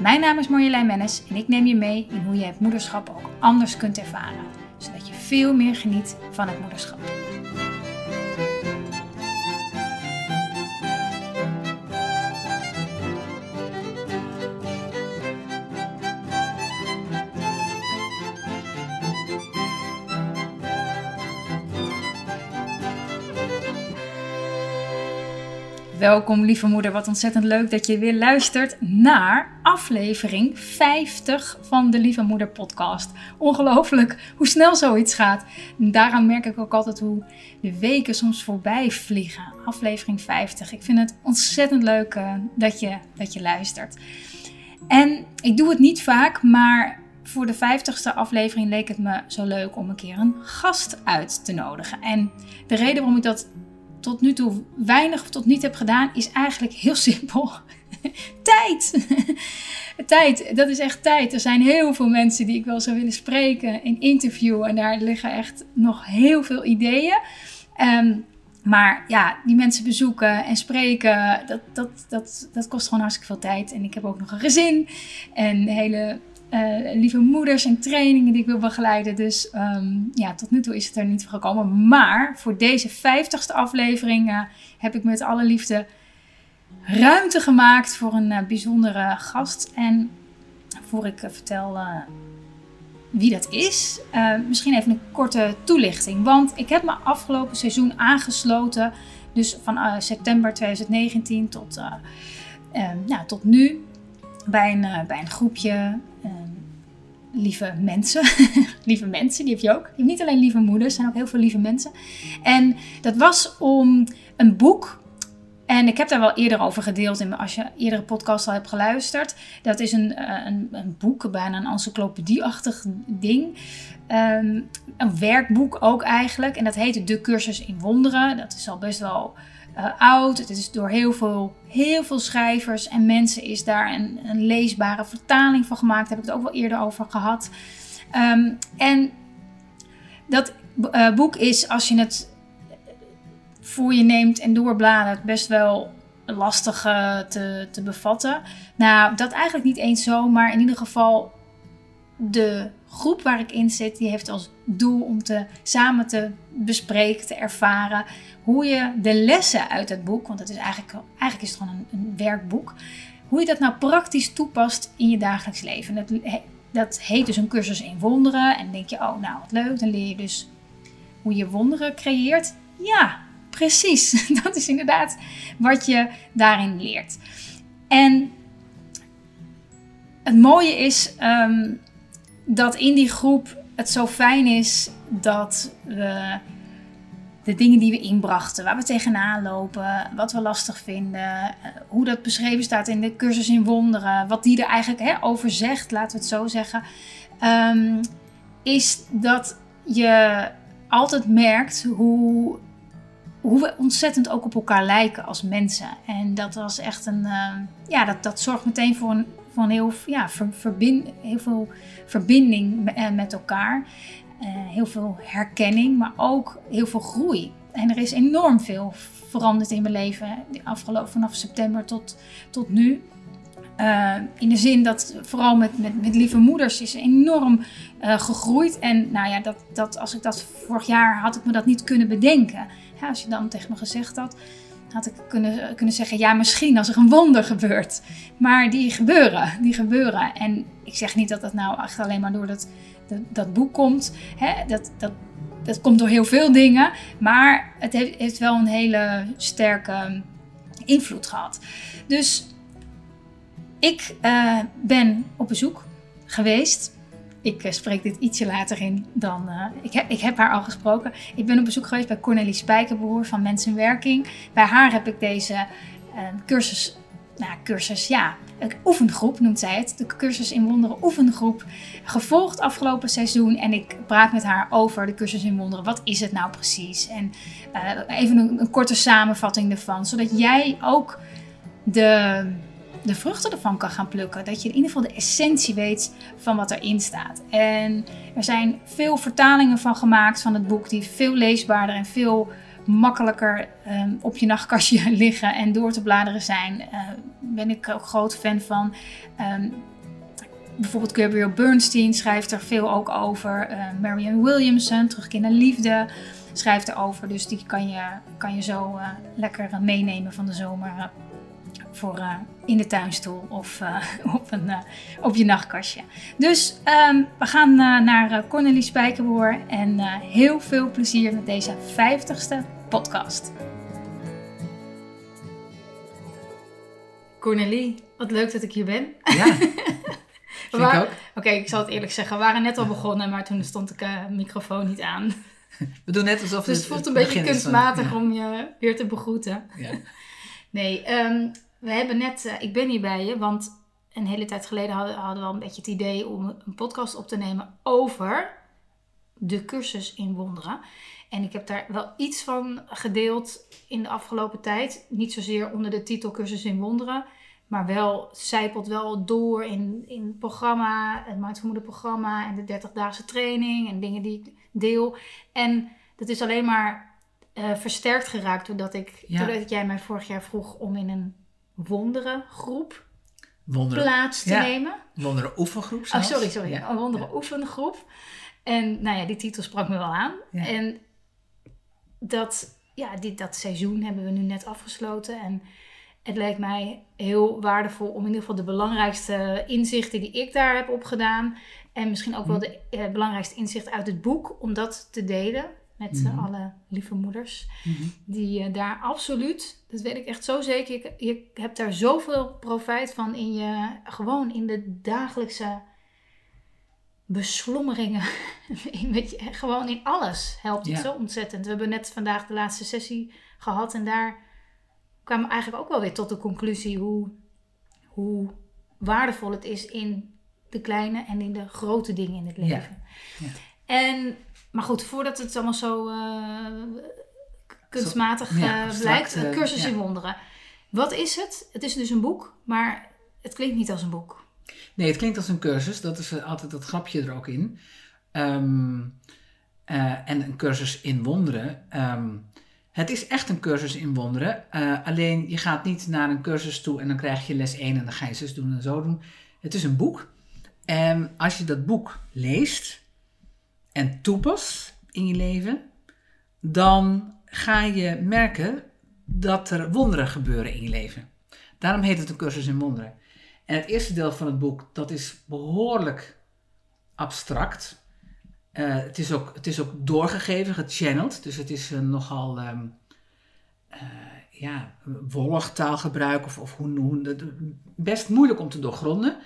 Mijn naam is Marjolein Mennis en ik neem je mee in hoe je het moederschap ook anders kunt ervaren, zodat je veel meer geniet van het moederschap. Welkom lieve moeder, wat ontzettend leuk dat je weer luistert naar aflevering 50 van de Lieve Moeder podcast. Ongelooflijk hoe snel zoiets gaat. Daaraan merk ik ook altijd hoe de weken soms voorbij vliegen. Aflevering 50. Ik vind het ontzettend leuk uh, dat, je, dat je luistert. En ik doe het niet vaak, maar voor de 50ste aflevering leek het me zo leuk om een keer een gast uit te nodigen. En de reden waarom ik dat tot nu toe weinig of tot niet heb gedaan, is eigenlijk heel simpel. tijd! tijd, dat is echt tijd. Er zijn heel veel mensen die ik wel zou willen spreken in interview. En daar liggen echt nog heel veel ideeën. Um, maar ja, die mensen bezoeken en spreken, dat, dat, dat, dat kost gewoon hartstikke veel tijd. En ik heb ook nog een gezin en hele uh, lieve moeders en trainingen die ik wil begeleiden. Dus um, ja, tot nu toe is het er niet voor gekomen. Maar voor deze 50ste aflevering uh, heb ik met alle liefde ruimte gemaakt voor een uh, bijzondere gast. En voor ik vertel wie dat is, misschien even een korte toelichting. Want ik heb me afgelopen seizoen aangesloten. Dus van september 2019 tot, ja, tot nu bij een, bij een groepje lieve mensen. lieve mensen, die heb je ook. Je hebt niet alleen lieve moeders, er zijn ook heel veel lieve mensen. En dat was om een boek. En ik heb daar wel eerder over gedeeld in, als je eerdere podcast al hebt geluisterd. Dat is een, eh, een, een boek, bijna een encyclopedie-achtig ding. Ehm, een werkboek ook eigenlijk. En dat heet De Cursus in Wonderen. Dat is al best wel uh, oud. Het is door heel veel, heel veel schrijvers en mensen is daar een, een leesbare vertaling van gemaakt. Daar heb ik het ook wel eerder over gehad. Um, en dat uh, boek is, als je het voor je neemt en doorbladert, best wel lastig uh, te, te bevatten. Nou, dat eigenlijk niet eens zo, maar in ieder geval de groep waar ik in zit, die heeft als doel om te, samen te bespreken, te ervaren hoe je de lessen uit het boek, want het is eigenlijk, eigenlijk is het gewoon een, een werkboek, hoe je dat nou praktisch toepast in je dagelijks leven. Dat, dat heet dus een cursus in wonderen. En denk je, oh nou wat leuk, dan leer je dus hoe je wonderen creëert. Ja, precies. Dat is inderdaad wat je daarin leert. En het mooie is um, dat in die groep het zo fijn is dat we de dingen die we inbrachten, waar we tegenaan lopen, wat we lastig vinden, eh, hoe dat beschreven staat in de cursus in wonderen, wat die er eigenlijk hè, over zegt, laten we het zo zeggen, um, is dat je altijd merkt hoe, hoe we ontzettend ook op elkaar lijken als mensen. En dat was echt een, uh, ja, dat, dat zorgt meteen voor een, een heel, ja, verbind, heel veel verbinding eh, met elkaar. Uh, heel veel herkenning, maar ook heel veel groei. En er is enorm veel veranderd in mijn leven afgelopen vanaf september tot, tot nu. Uh, in de zin dat vooral met, met, met lieve moeders is enorm gegroeid. En nou ja, dat, dat, als ik dat vorig jaar had ik me dat niet kunnen bedenken. Als je dan tegen me gezegd had, had ik kunnen, kunnen zeggen, ja misschien als er een wonder gebeurt. Maar die gebeuren, die gebeuren. En ik zeg niet dat dat nou echt alleen maar door dat, dat, boek komt. Hè? Dat, dat, dat komt door heel veel dingen. Maar het heeft, heeft wel een hele sterke invloed gehad. Dus ik uh, ben op bezoek geweest ik uh, spreek dit ietsje later in dan. Uh, ik, heb, ik heb haar al gesproken. Ik ben op bezoek geweest bij Cornelie Spijkerbroer van Mensenwerking. Bij haar heb ik deze uh, cursus nou, cursus, ja, een oefengroep noemt zij het. De cursus in wonderen oefengroep. Gevolgd afgelopen seizoen. En ik praat met haar over de cursus in wonderen. Wat is het nou precies? En even een, een, korte samenvatting ervan. Zodat jij ook de, de vruchten ervan kan gaan plukken. Dat je in ieder geval de essentie weet van wat erin staat. En er zijn veel vertalingen van gemaakt van het boek. Die veel leesbaarder en veel makkelijker um, op je nachtkastje liggen en door te bladeren zijn. Uh, ben ik ook groot fan van. Um, bijvoorbeeld Gabriel Bernstein schrijft er veel ook over. Uh, Marianne Williamson, Terugkeer naar Liefde, schrijft erover. Dus die kan je, kan je zo uh, lekker meenemen van de zomer voor uh, in de tuinstoel of uh, op, een, uh, op je nachtkastje. Dus um, we gaan naar Cornelie Spijkerboer en heel veel plezier met deze 50ste podcast. Cornelie, wat leuk dat ik hier ben. Ja, Oké, okay, ik zal het eerlijk zeggen. We waren net al begonnen, maar toen stond ik uh, microfoon niet aan. We doen net alsof dus het, het voelt een beetje kunstmatig om je weer te begroeten. Ja. Nee, um, we hebben net, uh, ik ben hier bij je, want een hele tijd geleden hadden, hadden we al een beetje het idee om een podcast op te nemen over de cursus in wonderen. En ik heb daar wel iets van gedeeld in de afgelopen tijd. Niet zozeer onder de titel Cursus in Wonderen. Maar wel zijpelt wel door in, in het programma, het Mindful programma en de 30-daagse training en dingen die ik deel. En dat is alleen maar uh, versterkt geraakt doordat, ik, doordat jij mij vorig jaar vroeg om in een wonderengroep wonderen, plaats te nemen. Wonderen oefengroep Oh, sorry, sorry. Ja. Een wonderen oefengroep. En nou ja, die titel sprak me wel aan. En dat, ja, dit, dat seizoen hebben we nu net afgesloten. En het lijkt mij heel waardevol om in ieder geval de belangrijkste inzichten die ik daar heb opgedaan. En misschien ook wel mhm. de eh, belangrijkste inzichten uit het boek, om dat te delen met mm alle lieve moeders. Mhm. Die uh, daar absoluut, dat weet ik echt zo zeker, je, je hebt daar zoveel profijt van in je, gewoon in de dagelijkse beslommeringen. gewoon in alles helpt het zo ontzettend. We hebben net vandaag de laatste sessie gehad en daar kwamen we eigenlijk ook wel weer tot de conclusie hoe, hoe waardevol het is in de kleine en in de grote dingen in het leven. Ja. En, maar goed, voordat het allemaal zo uh, kunstmatig uh, blijkt, uh, cursus in wonderen. Wat is het? Het is dus een boek, maar het klinkt niet als een boek. Nee, het klinkt als een cursus. Dat is altijd dat grapje er ook in. Um, uh, en een cursus in wonderen. Um, het is echt een cursus in wonderen. Uh, alleen je gaat niet naar een cursus toe en dan krijg je les 1 en dan ga je zus doen en zo doen. Het is een boek. En als je dat boek leest en toepast in je leven, dan ga je merken dat er wonderen gebeuren in je leven. Daarom heet het een cursus in wonderen. En het eerste deel van het boek, dat is behoorlijk abstract. Uh, het, is ook, het is ook doorgegeven, gechanneld. Dus het is uh, nogal um, uh, ja, wollig taalgebruik. Of, of hoe, hoe, best moeilijk om te doorgronden.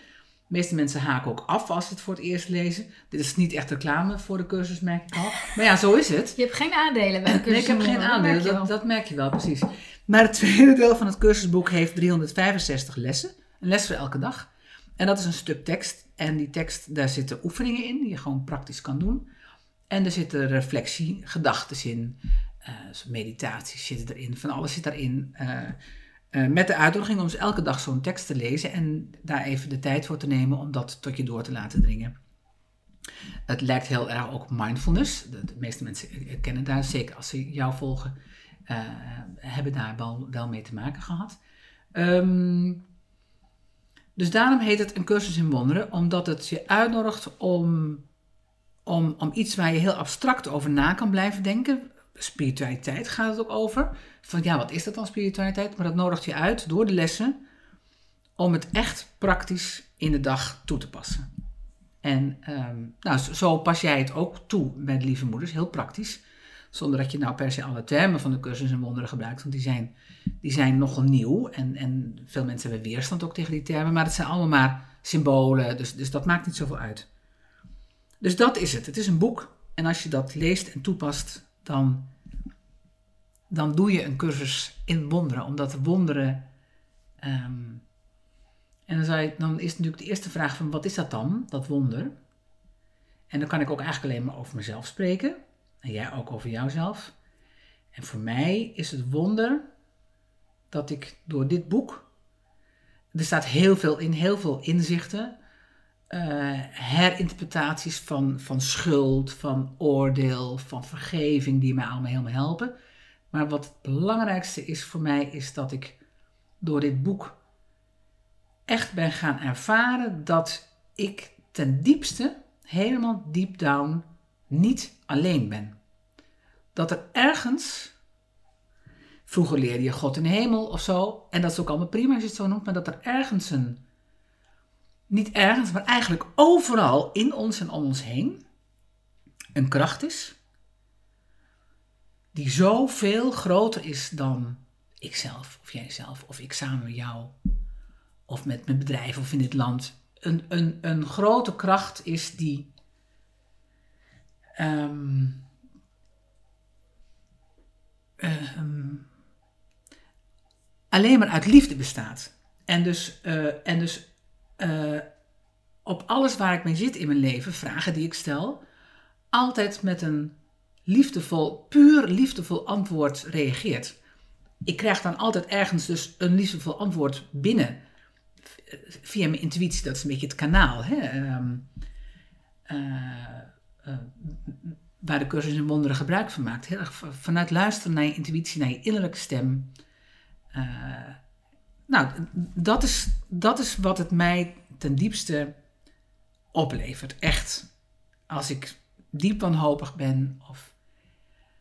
De meeste mensen haken ook af als ze het voor het eerst lezen. Dit is niet echt reclame voor de cursus, merk ik al. Maar ja, zo is het. Je hebt geen aandelen bij de cursus. Nee, ik heb geen aandelen. Dat, dat, merk je wel, precies. Maar het tweede deel van het cursusboek heeft 365 lessen. Een les voor elke dag. En dat is een stuk tekst. En die tekst, daar zitten oefeningen in die je gewoon praktisch kan doen. En er zitten reflectie, gedachten in, uh, meditaties zitten erin, van alles zit daarin. Uh, uh, met de uitdaging om dus elke dag zo'n tekst te lezen en daar even de tijd voor te nemen om dat tot je door te laten dringen. Het lijkt heel erg ook mindfulness. De, meeste mensen kennen daar, zeker als ze jou volgen, hebben daar wel, wel mee te maken gehad. Um, dus daarom heet het een cursus in wonderen, omdat het je uitnodigt om, om, om iets waar je heel abstract over na kan blijven denken. Spiritualiteit gaat het ook over. Van ja, wat is dat dan spiritualiteit? Maar dat nodigt je uit door de lessen om het echt praktisch in de dag toe te passen. En um, nou, zo pas jij het ook toe met lieve moeders, heel praktisch. Zonder dat je nou per se alle termen van de cursus en wonderen gebruikt, want die zijn, die zijn nogal nieuw. En, en veel mensen hebben weerstand ook tegen die termen, maar het zijn allemaal maar symbolen, dus, dus dat maakt niet zoveel uit. Dus dat is het. Het is een boek en als je dat leest en toepast, dan, dan doe je een cursus in wonderen, omdat wonderen Ehm, en dan, zou dan is natuurlijk de eerste vraag van wat is dat dan, dat wonder? En dan kan ik ook eigenlijk alleen maar over mezelf spreken. En jij ook over jouzelf. En voor mij is het wonder dat ik door dit boek. Er staat heel veel in, heel veel inzichten. Eh, herinterpretaties van, van schuld, van oordeel, van vergeving, die mij allemaal helemaal helpen. Maar wat het belangrijkste is voor mij, is dat ik door dit boek echt ben gaan ervaren dat ik ten diepste, helemaal deep down, niet alleen ben. Dat er ergens, vroeger leerde je God in de hemel of zo, en dat is ook allemaal prima als je het zo noemt, maar dat er ergens een, niet ergens, maar eigenlijk overal in ons en om ons heen, een kracht is, die zoveel groter is dan ikzelf of jijzelf of ik samen met jou of met mijn bedrijf of in dit land. Een, een, een grote kracht is die ehm, ehm, alleen maar uit liefde bestaat. En dus, eh, en dus eh, op alles waar ik mee zit in mijn leven, vragen die ik stel, altijd met een liefdevol, puur liefdevol antwoord reageert. Ik krijg dan altijd ergens dus een liefdevol antwoord binnen. Via mijn intuïtie, dat is een beetje het kanaal. Hè? Ehm, eh, eh, waar de cursus in wonderen gebruik van maakt. Heel vanuit luisteren naar je intuïtie, naar je innerlijke stem. Nou, dat is, dat is wat het mij ten diepste oplevert. Echt. Als ik diep wanhopig ben of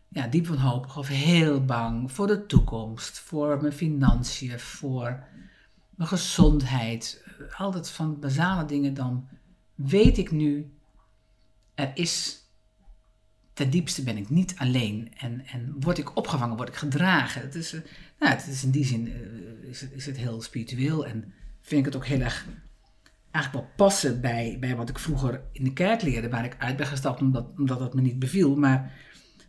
ja, diep wanhopig of heel bang voor de toekomst, voor mijn financiën, voor mijn gezondheid, altijd van basale dingen, dan weet ik nu, er is, ten diepste ben ik niet alleen en, en word ik opgevangen, word ik gedragen. Het is, nou, het is in die zin is het, is het heel spiritueel en vind ik het ook heel erg eigenlijk wel passen bij, bij wat ik vroeger in de kerk leerde, waar ik uit ben gestapt omdat, omdat dat me niet beviel. Maar,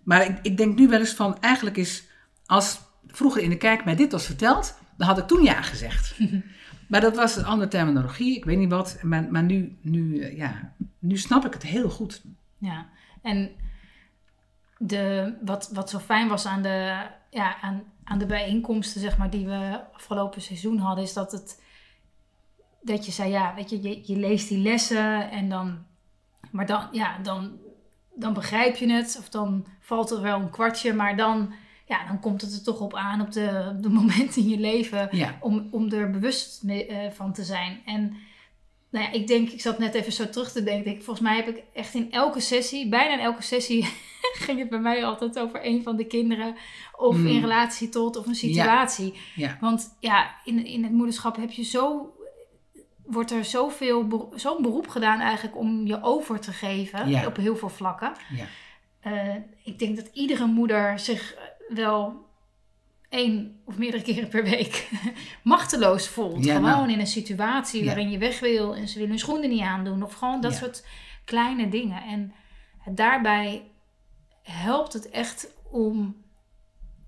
maar ik, ik denk nu wel eens van, eigenlijk is, als vroeger in de kerk mij dit was verteld, dan had ik toen ja gezegd. maar dat was een andere terminologie, ik weet niet wat. Maar, maar nu, nu, ja, nu snap ik het heel goed. Ja, en de, wat, wat zo fijn was aan de, ja, aan, aan de bijeenkomsten, zeg maar, die we afgelopen seizoen hadden, is dat het dat je zei, ja, weet je, je, je leest die lessen en dan, maar dan, ja, dan, dan begrijp je het of dan valt er wel een kwartje, maar dan, ja, dan komt het er toch op aan op de, de momenten in je leven Ja. om, om er bewust mee, eh, van te zijn. En nou ja, ik denk, ik zat net even zo terug te denken, volgens mij heb ik echt in elke sessie, bijna in elke sessie, ging het bij mij altijd over een van de kinderen of Mm. in relatie tot of een situatie. Ja, Want ja, in, in het moederschap heb je zo, wordt er zoveel, zo'n beroep gedaan eigenlijk om je over te geven Ja. op heel veel vlakken. ja, Eh, ik denk dat iedere moeder zich wel één of meerdere keren per week machteloos voelt. Ja, gewoon nou. in een situatie Ja. waarin je weg wil en ze willen hun schoenen niet aandoen. Of gewoon dat Ja. soort kleine dingen. En daarbij helpt het echt om,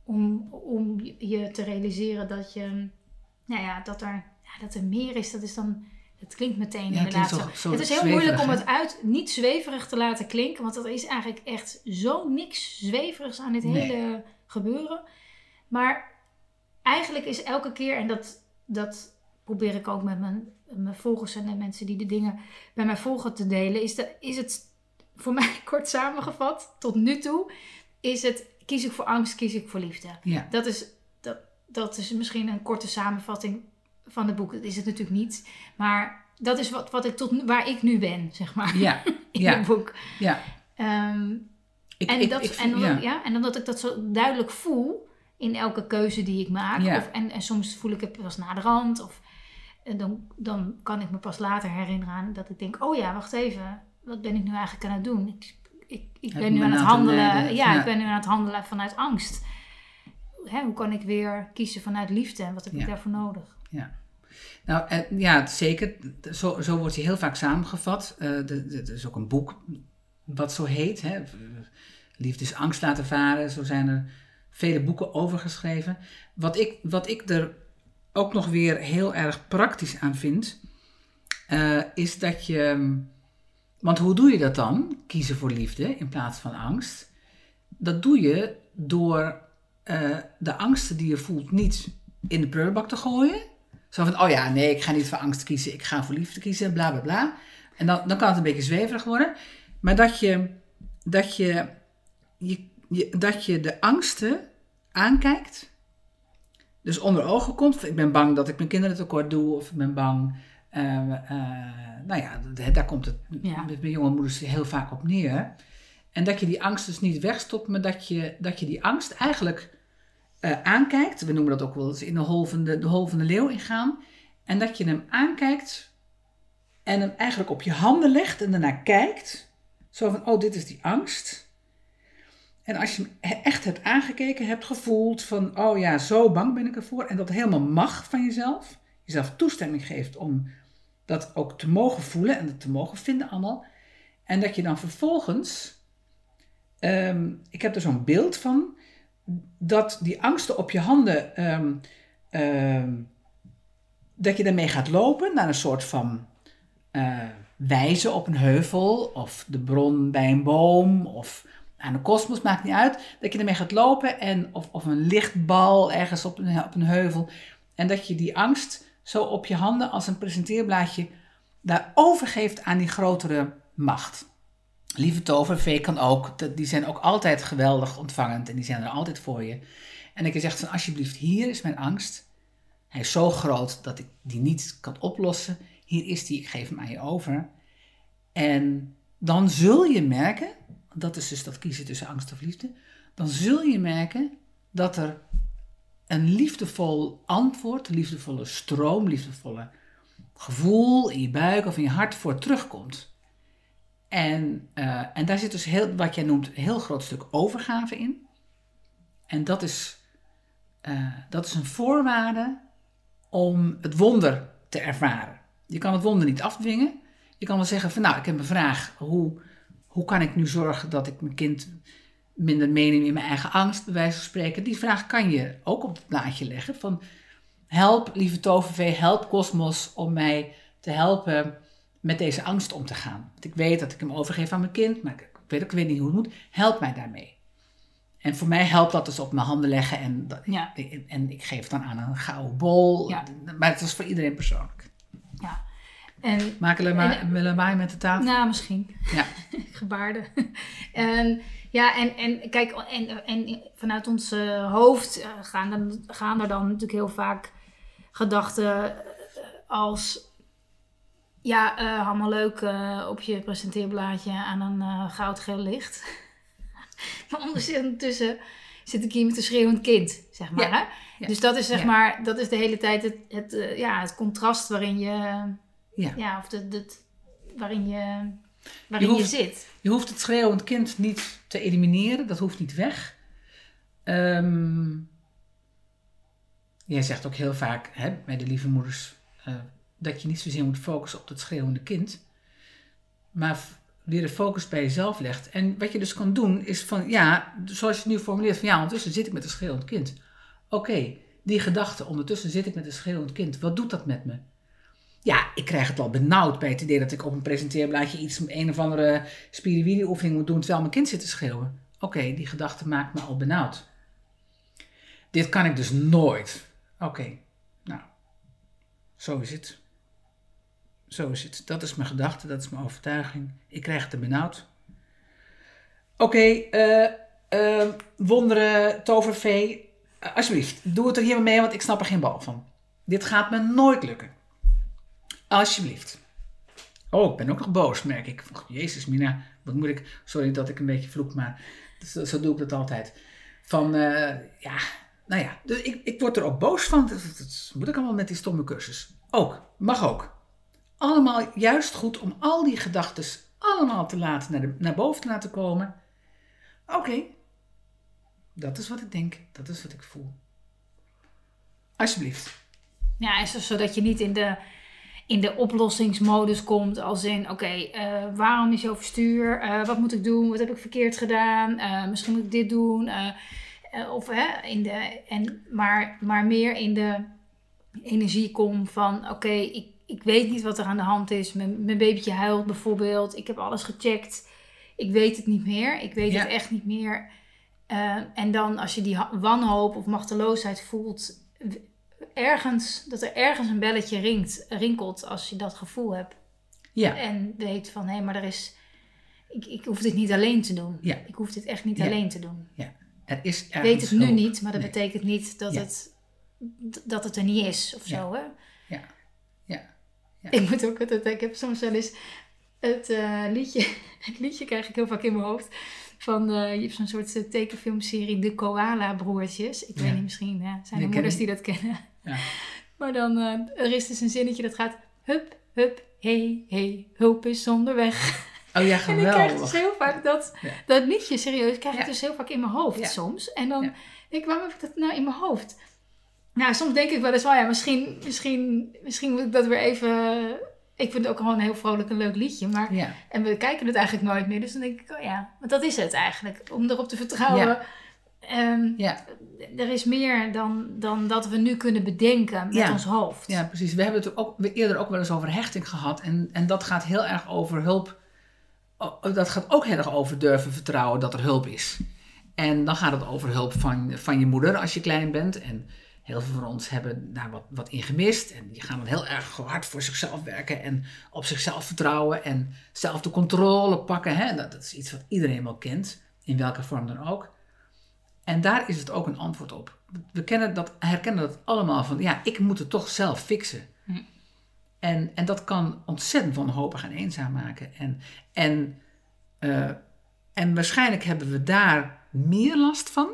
om, om je te realiseren dat je, nou ja, dat er, ja, dat er meer is. Dat is dan, het klinkt meteen Ja, inderdaad klinkt zo. Het is heel zweverig, moeilijk om het uit niet zweverig te laten klinken, want dat is eigenlijk echt zo niks zweverigs aan dit Nee. hele gebeuren. Maar eigenlijk is elke keer, en dat, dat probeer ik ook met mijn, mijn volgers en de mensen die de dingen bij mij volgen te delen, is, de, is het voor mij kort samengevat, tot nu toe, is het kies ik voor angst, kies ik voor liefde. ja, Dat is, dat, dat is misschien een korte samenvatting van het boek. Dat is het natuurlijk niet. Maar dat is wat, wat ik tot waar ik nu ben, zeg maar, ja, in ja, het boek. ja. Ehm, Ik, en, ik, dat, ik en, omdat, ja. ja. en omdat ik dat zo duidelijk voel in elke keuze die ik maak. Ja. Of, en, en soms voel ik het pas na de rand. Of en dan, dan kan ik me pas later herinneren aan dat ik denk... Oh ja, wacht even. Wat ben ik nu eigenlijk aan het doen? Ik, ik, ik ben nu aan het handelen. Ja, Ja. ik ben nu aan het handelen vanuit angst. Hè, hoe kan ik weer kiezen vanuit liefde? En wat heb ik Ja. daarvoor nodig? Nou, eh, ja, zeker. Zo, zo wordt hij heel vaak samengevat. Eh, Er is ook een boek wat zo heet. Hè? Liefde is angst laten varen. Zo zijn er vele boeken over geschreven. Wat ik, wat ik er ook nog weer heel erg praktisch aan vind, eh, is dat je. Want hoe doe je dat dan? Kiezen voor liefde in plaats van angst. Dat doe je door eh, de angsten die je voelt niet in de prullenbak te gooien. Zo van, oh ja, nee, ik ga niet voor angst kiezen, ik ga voor liefde kiezen, bla bla bla. En dan, dan kan het een beetje zweverig worden. Maar dat je, dat je, je, dat je de angsten aankijkt. Dus onder ogen komt. Ik ben bang dat ik mijn kinderen tekort doe. Of ik ben bang. Uh, nou ja, daar komt het ja. met mijn jonge moeders heel vaak op neer. En dat je die angst dus niet wegstopt, maar dat je, dat je die angst eigenlijk uh, aankijkt. We noemen dat ook wel eens in de hol van de, de hol van de leeuw ingaan. En dat je hem aankijkt en hem eigenlijk op je handen legt en daarna kijkt. Zo van, oh, dit is die angst. En als je hem echt hebt aangekeken, hebt gevoeld van, oh ja, zo bang ben ik ervoor. En dat helemaal mag van jezelf. Jezelf toestemming geeft om dat ook te mogen voelen en het te mogen vinden allemaal. En dat je dan vervolgens, um, ik heb er zo'n beeld van, dat die angsten op je handen, um, um, dat je daarmee gaat lopen naar een soort van uh, wijze op een heuvel, of de bron bij een boom, of aan de kosmos, maakt niet uit. Dat je ermee gaat lopen en, of, of een lichtbal ergens op een, op een heuvel. En dat je die angst zo op je handen als een presenteerblaadje daar overgeeft aan die grotere macht. Lieve tovervee kan ook, die zijn ook altijd geweldig ontvangend en die zijn er altijd voor je. En ik zeg van alsjeblieft, hier is mijn angst. Hij is zo groot dat ik die niet kan oplossen. Hier is die, ik geef hem aan je over. En dan zul je merken, dat is dus dat kiezen tussen angst of liefde, dan zul je merken dat er een liefdevol antwoord, liefdevolle stroom, liefdevolle gevoel in je buik of in je hart voor terugkomt. En, uh, en daar zit dus heel, wat jij noemt, een heel groot stuk overgave in. En dat is, uh, dat is een voorwaarde om het wonder te ervaren. Je kan het wonder niet afdwingen. Je kan wel zeggen van nou, ik heb een vraag. Hoe, hoe kan ik nu zorgen dat ik mijn kind minder meeneem in mijn eigen angst, bij wijze van spreken? Die vraag kan je ook op het plaatje leggen van help lieve tovervee, help kosmos om mij te helpen met deze angst om te gaan. Want ik weet dat ik hem overgeef aan mijn kind, maar ik weet ook niet hoe het moet. Help mij daarmee. En voor mij helpt dat dus op mijn handen leggen en, ja. en ik geef dan aan een gouden bol. Ja. Maar het is voor iedereen persoonlijk. Ja. En, Maken we lawaai met de tafel? Nou, misschien. Ja. Gebaarden. en, ja, en, en kijk, en, en vanuit ons hoofd eh, gaan, dan, gaan er dan natuurlijk heel vaak gedachten eh, als ja, uh, allemaal leuk uh, op je presenteerblaadje aan een uh, goudgeel licht. maar ondertussen zit ik hier met een schreeuwend kind, zeg maar. Ja, hè? Dus dat is zeg maar, dat is de hele tijd het, het, ja, het contrast waarin je, ja. ja of het, het, waarin je, waarin je, zit. Je hoeft het schreeuwend kind niet te elimineren, dat hoeft niet weg. Um, jij zegt ook heel vaak hè, bij de lieve moeders dat je niet zozeer moet focussen op het schreeuwende kind, maar weer de focus bij jezelf legt. En wat je dus kan doen is van, ja, zoals je het nu formuleert, van ja, ondertussen zit ik met een schreeuwend kind. Oké, die gedachte, ondertussen zit ik met een schreeuwend kind, wat doet dat met me? Ja, ik krijg het al benauwd bij het idee dat ik op een presenteerblaadje iets, een of andere spiriwiri oefening moet doen terwijl mijn kind zit te schreeuwen. Oké, die gedachte maakt me al benauwd. Dit kan ik dus nooit. Oké, nou, zo is het. Zo is het. Dat is mijn gedachte, dat is mijn overtuiging. Ik krijg het er benauwd. Oké, okay, eh, eh, wonderen, tovervee. Uh, alsjeblieft, doe het er hier mee, want ik snap er geen bal van. Dit gaat me nooit lukken. Alsjeblieft. Oh, ik ben ook nog boos, merk ik. Jezus, Mina, wat moet ik... Sorry dat ik een beetje vloek, maar zo, doe ik dat altijd. Van, ja, nou ja, dus ik, ik word er ook boos van. Dat, moet ik allemaal met die stomme cursus. Ook, mag ook allemaal juist goed om al die gedachten allemaal te laten naar, naar boven te laten komen. Oké, dat is wat ik denk, dat is wat ik voel. Alsjeblieft. Ja, en zodat je niet in de, in de oplossingsmodus komt als in, oké, eh, waarom is je overstuur? Uh, wat moet ik doen? Wat heb ik verkeerd gedaan? Uh, misschien moet ik dit doen. of hè, in de, en, maar, maar meer in de energie kom van oké, ik, ik weet niet wat er aan de hand is. Mijn, mijn babytje huilt bijvoorbeeld. Ik heb alles gecheckt. Ik weet het niet meer. Ik weet Ja. het echt niet meer. Eh, en dan als je die wanhoop of machteloosheid voelt, ergens, dat er ergens een belletje ringt, rinkelt als je dat gevoel hebt. Ja, En weet van hé, maar er is. Ik, ik hoef dit niet alleen te doen. Ja. Ik hoef dit echt niet Ja. alleen te doen. er is Ik weet het nu niet, maar dat Nee. betekent niet dat, Ja. het, dat het er niet is of Ja. zo. Hè? Ja. Ja. Ja. Ik moet ook altijd, ik heb soms wel eens het eh, liedje, het liedje krijg ik heel vaak in mijn hoofd. Van, eh, je hebt zo'n soort eh, tekenfilmserie, De Koala Broertjes. Ik Ja. weet niet, misschien zijn er moeders die dat kennen. Ja. Maar dan, eh, er is dus een zinnetje dat gaat, hup, hup, hey, hey, hulp is onderweg. Oh ja, En ik krijg dus geweldig. heel vaak dat, Ja. dat liedje, serieus, krijg ik Ja. dus heel vaak in mijn hoofd Ja. soms. En dan denk ik, waarom heb ik dat nou in mijn hoofd? Nou, soms denk ik wel eens, wel ja, misschien, misschien, misschien moet ik dat weer even... Ik vind het ook gewoon een heel vrolijk en leuk liedje, maar... En we kijken het eigenlijk nooit meer, dus dan denk ik, oh ja, want dat is het eigenlijk. Om erop te vertrouwen. Ehm, Ja. er is meer dan, dan dat we nu kunnen bedenken met Ja. ons hoofd. ja, precies. We hebben het ook we eerder ook wel eens over hechting gehad. En, en dat gaat heel erg over hulp. Dat gaat ook heel erg over durven vertrouwen dat er hulp is. En dan gaat het over hulp van, van je moeder als je klein bent. En heel veel van ons hebben daar wat, wat in gemist. En die gaan dan heel erg hard voor zichzelf werken. En op zichzelf vertrouwen. En zelf de controle pakken. Hè? Dat, dat is iets wat iedereen wel kent. In welke vorm dan ook. En daar is het ook een antwoord op. We kennen dat, herkennen dat allemaal van, ja, ik moet het toch zelf fixen. Hm. En, en dat kan ontzettend wanhopig en eenzaam maken. En, en, eh, en waarschijnlijk hebben we daar meer last van,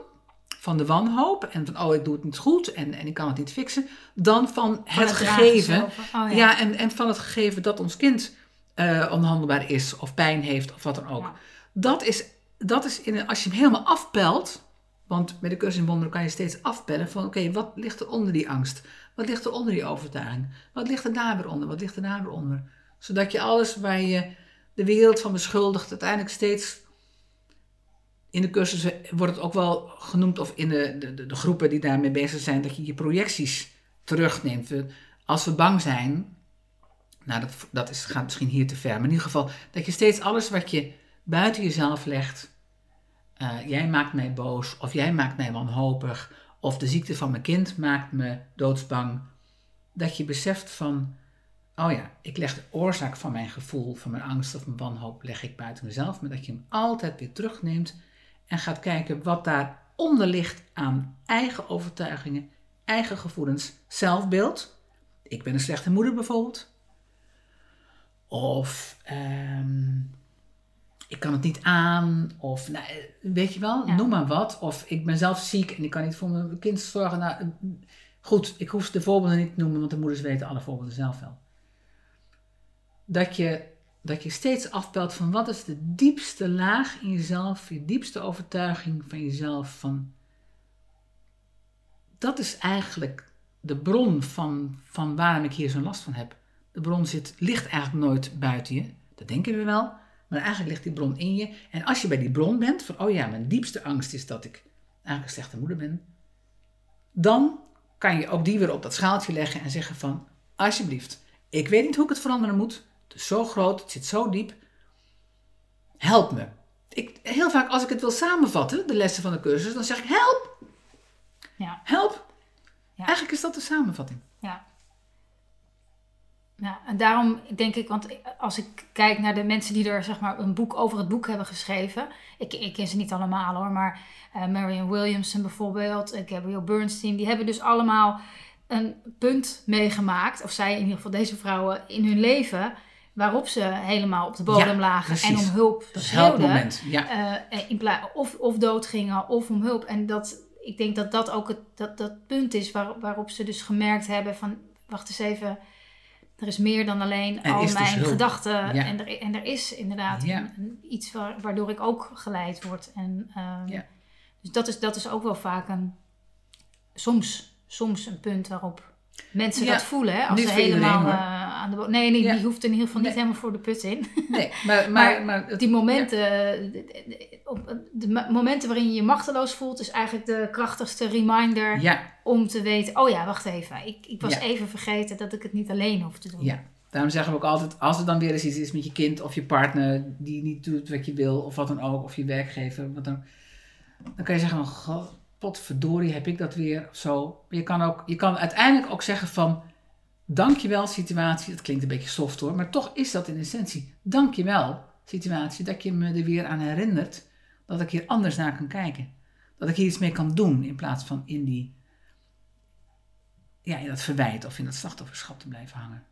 van de wanhoop. En van, oh, ik doe het niet goed en, en ik kan het niet fixen. Dan van Van het gegeven. Oh, ja. ja. en, en van het gegeven dat ons kind eh, onhandelbaar is of pijn heeft of wat dan ook. Ja. Dat is, dat is in als je hem helemaal afpelt, want met de cursus in wonderen kan je steeds afpellen van oké, wat ligt er onder die angst? Wat ligt er onder die overtuiging? Wat ligt er daar weer onder? Wat ligt er daar? Zodat je alles waar je de wereld van beschuldigt uiteindelijk steeds in de cursussen wordt het ook wel genoemd, of in de, de, de, groepen die daarmee bezig zijn, dat je je projecties terugneemt. Als we bang zijn, nou dat, dat is, gaat misschien hier te ver, maar in ieder geval dat je steeds alles wat je buiten jezelf legt, eh, jij maakt mij boos, of jij maakt mij wanhopig, of de ziekte van mijn kind maakt me doodsbang, dat je beseft van, oh ja, ik leg de oorzaak van mijn gevoel, van mijn angst of mijn wanhoop, leg ik buiten mezelf, maar dat je hem altijd weer terugneemt en gaat kijken wat daaronder ligt aan eigen overtuigingen, eigen gevoelens, zelfbeeld. Ik ben een slechte moeder bijvoorbeeld. Of ehm, ik kan het niet aan. Of nou, weet je wel, Ja. noem maar wat. Of ik ben zelf ziek en ik kan niet voor mijn kind zorgen. Nou, goed, ik hoef de voorbeelden niet te noemen, want de moeders weten alle voorbeelden zelf wel. Dat je, dat je steeds afpelt van wat is de diepste laag in jezelf, je diepste overtuiging van jezelf. Van, dat is eigenlijk de bron van, van waarom ik hier zo'n last van heb. De bron zit, ligt eigenlijk nooit buiten je. Dat denken we wel. Maar eigenlijk ligt die bron in je. En als je bij die bron bent, van oh ja, mijn diepste angst is dat ik eigenlijk een slechte moeder ben. Dan kan je ook die weer op dat schaaltje leggen en zeggen van, alsjeblieft, ik weet niet hoe ik het veranderen moet. Het is zo groot, het zit zo diep. Help me. Ik, heel vaak als ik het wil samenvatten, de lessen van de cursus, dan zeg ik help, Ja, help. Ja. Eigenlijk is dat de samenvatting. Ja. En daarom denk ik, want als ik kijk naar de mensen die er zeg maar een boek over het boek hebben geschreven. Ik, ik ken ze niet allemaal hoor, maar eh Marion Williamson bijvoorbeeld, eh, Gabrielle Bernstein, die hebben dus allemaal een punt meegemaakt. Of zij in ieder geval deze vrouwen in hun leven, waarop ze helemaal op de bodem Ja, lagen precies. en om hulp schreeuwden. Ja. Eh, of, of doodgingen of om hulp. En dat, ik denk dat dat ook het dat, dat punt is waar, waarop ze dus gemerkt hebben van... Wacht eens even, er is meer dan alleen al dus mijn gedachten. Ja. En, er, en er is inderdaad Ja. een- een- iets waar, waardoor ik ook geleid word. En, ehm, Ja. Dus dat is, dat is ook wel vaak een... Soms, soms een punt waarop mensen dat voelen. Hè? Als ze iedereen, helemaal... aan de boot. Nee, nee Ja. die hoeft in ieder geval niet Nee. helemaal voor de put in. Nee, maar, maar, Maar maar, het- Die momenten, de, de- momenten waarin je je machteloos voelt, is eigenlijk de krachtigste reminder ja, om te weten, oh ja, wacht even. Ik, ik was even vergeten dat ik het niet alleen hoef te doen. ja. Daarom zeggen we ook altijd, als er dan weer eens iets is met je kind of je partner die niet doet wat je wil, of wat dan ook, of je werkgever, wat dan, dan kan je zeggen van, god, potverdorie, heb ik dat weer, of zo. Maar je kan, ook, je kan uiteindelijk ook zeggen van, dankjewel situatie, dat klinkt een beetje soft hoor, maar toch is dat in essentie, dankjewel situatie, dat je me er weer aan herinnert dat ik hier anders naar kan kijken. Dat ik hier iets mee kan doen, in plaats van in die, ja, in dat verwijt of in dat slachtofferschap te blijven hangen.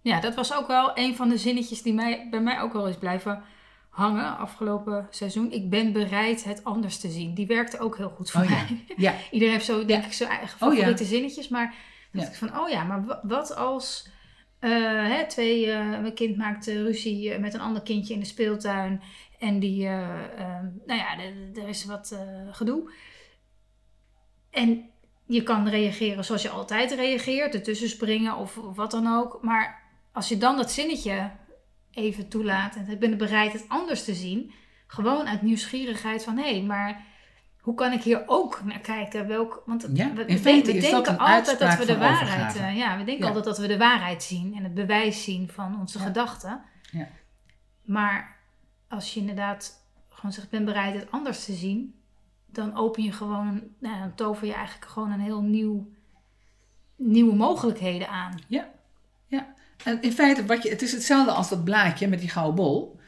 Ja, dat was ook wel een van de zinnetjes die mij, bij mij ook wel eens blijven hangen afgelopen seizoen. Ik ben bereid het anders te zien. Die werkte ook heel goed voor Oh mij. ja, Iedereen heeft zo, denk ik, zijn eigen Oh ja. favoriete zinnetjes. Maar dacht ik van, oh ja, maar wa- wat als eh, hè, twee, eh, mijn kind maakt eh, ruzie eh, met een ander kindje in de speeltuin. En die, eh, eh, nou ja, er- is wat eh, gedoe. En je kan reageren zoals je altijd reageert, ertussen springen of, of wat dan ook. Maar als je dan dat zinnetje even toelaat en ik ben bereid het anders te zien, gewoon uit nieuwsgierigheid van hé, hey, maar hoe kan ik hier ook naar kijken? Welk, want Ja, we, in we feite denken altijd dat we de waarheid, eh, ja, we denken Ja. altijd dat we de waarheid zien en het bewijs zien van onze Ja. gedachten. Ja. Maar als je inderdaad gewoon zegt, ben bereid het anders te zien, dan open je gewoon, nou, dan tover je eigenlijk gewoon een heel nieuw, nieuwe mogelijkheden aan. Ja, ja. En in feite, wat je, het is hetzelfde als dat blaadje met die gouden bol.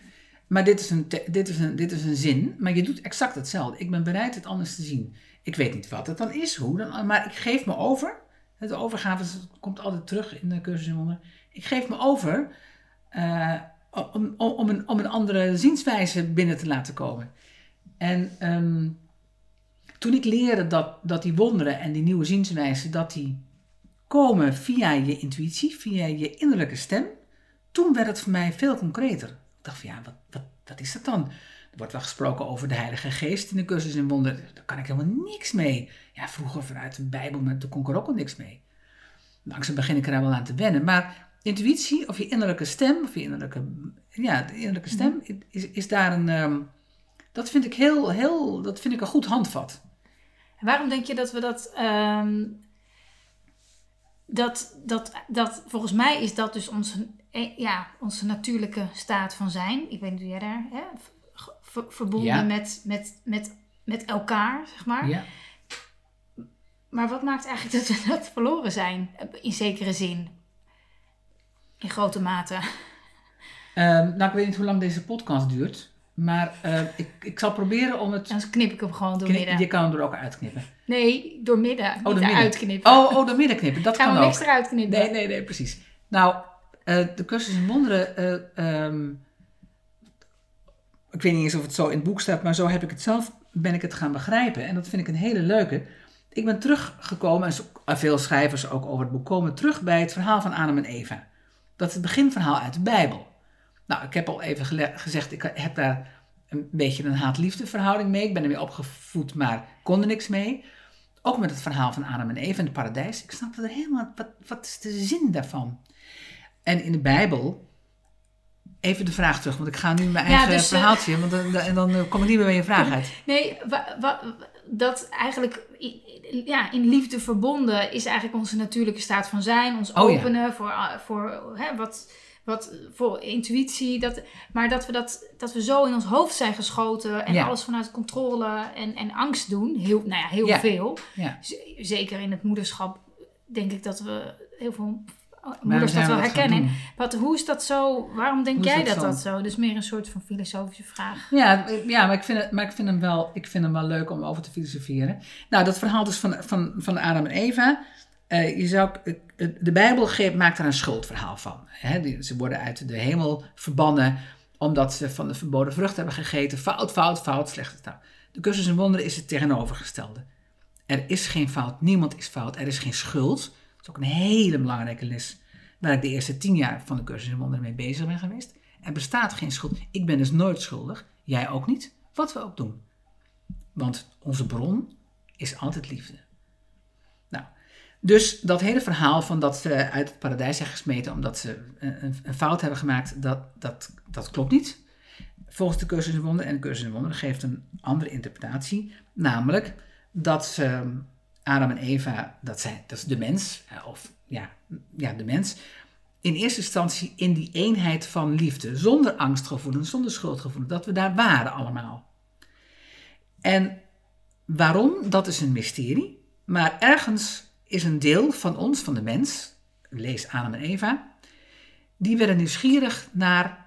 Maar dit is, een, dit, is een, dit is een zin, maar je doet exact hetzelfde. Ik ben bereid het anders te zien. Ik weet niet wat het dan is, hoe dan, maar ik geef me over. De overgave komt altijd terug in de cursus in wonder. Ik geef me over eh, om, om, een, om een andere zienswijze binnen te laten komen. En ehm, toen ik leerde dat, dat die wonderen en die nieuwe zienswijze, dat die komen via je intuïtie, via je innerlijke stem. Toen werd het voor mij veel concreter. Dacht van ja, wat, wat, wat is dat dan? Er wordt wel gesproken over de Heilige Geest in de cursus in wonder. Daar kan ik helemaal niks mee. Ja, vroeger vanuit de Bijbel, maar daar kon ik er ook al niks mee. Langzaam begin ik er wel aan te wennen. Maar intuïtie of je innerlijke stem, of je innerlijke, ja, de innerlijke stem, is, is daar een, ehm, dat vind ik heel, heel, dat vind ik een goed handvat. En waarom denk je dat we dat. ehm, dat, dat, dat volgens mij is dat dus onze, ja, onze natuurlijke staat van zijn. Ik weet niet hoe jij daar hè, ver- verbonden Ja. met, met, met, met elkaar, zeg maar. Ja. Maar wat maakt eigenlijk dat we dat verloren zijn, in zekere zin? In grote mate. Ehm, nou, ik weet niet hoe lang deze podcast duurt. Maar eh, ik, ik zal proberen om het. Dan knip ik hem gewoon door midden. je kan hem er ook uitknippen. Nee, door midden. niet door midden. eruit knippen. Oh, oh, door midden knippen. Dat Gaan kan we ook. niks eruit knippen? Nee, nee, nee, precies. Nou, eh, de cursus in wonderen. eh, ehm, ik weet niet eens of het zo in het boek staat, maar zo heb ik het zelf, ben ik het gaan begrijpen. En dat vind ik een hele leuke. Ik ben teruggekomen, en zo- veel schrijvers ook over het boek komen terug bij het verhaal van Adam en Eva. Dat is het beginverhaal uit de Bijbel. Nou, ik heb al even gezegd, ik heb daar een beetje een haat-liefde verhouding mee. Ik ben ermee opgevoed, maar kon er niks mee. Ook met het verhaal van Adam en Eva in het paradijs. Ik snapte er helemaal, wat, wat is de zin daarvan? En in de Bijbel, even de vraag terug, want ik ga nu mijn Ja, eigen dus, eh, verhaaltje, want dan, en dan eh, kom ik niet meer bij je vraag uit. Nee, wa- wa- dat eigenlijk ja, in liefde verbonden is eigenlijk onze natuurlijke staat van zijn. Ons Oh ja. openen voor, ah, voor, hè, wat, wat, voor intuïtie. Dat, maar dat we, dat, dat we zo in ons hoofd zijn geschoten en Ja. alles vanuit controle en, en angst doen. Heel, nou ja, heel Ja. veel. Ja. Zeker in het moederschap denk ik dat we heel veel moeders dat wel herkennen. Wat, hoe is dat zo? Waarom denk Hoe jij dat dat zo? dat zo? Dus meer een soort van filosofische vraag. Ja, ja maar, ik vind het, maar ik vind, hem wel, ik vind hem wel leuk om over te filosoferen. Nou, dat verhaal dus van, van, van Adam en Eva. eh, je zou, eh, de Bijbel geeft, maakt er een schuldverhaal van. Hè? Ze worden uit de hemel verbannen omdat ze van de verboden vrucht hebben gegeten. Fout, fout, fout, slechte taal. De cursus in wonderen is het tegenovergestelde. Er is geen fout, niemand is fout, er is geen schuld. Is ook een hele belangrijke les waar ik de eerste tien jaar van de cursus in wonderen mee bezig ben geweest. Er bestaat geen schuld. Ik ben dus nooit schuldig. Jij ook niet. Wat we ook doen. Want onze bron is altijd liefde. Nou, Dus dat hele verhaal van dat ze uit het paradijs zijn gesmeten omdat ze een, een fout hebben gemaakt, dat, dat, dat klopt niet. Volgens de cursus in wonderen. En de cursus in wonderen geeft een andere interpretatie. Namelijk dat ze, Adam en Eva, dat, zijn, dat is de mens, of ja, ja, de mens, in eerste instantie in die eenheid van liefde, zonder angstgevoelens, zonder schuldgevoelens, dat we daar waren allemaal. En waarom, dat is een mysterie. Maar ergens is een deel van ons, van de mens, lees Adam en Eva, die werden nieuwsgierig naar,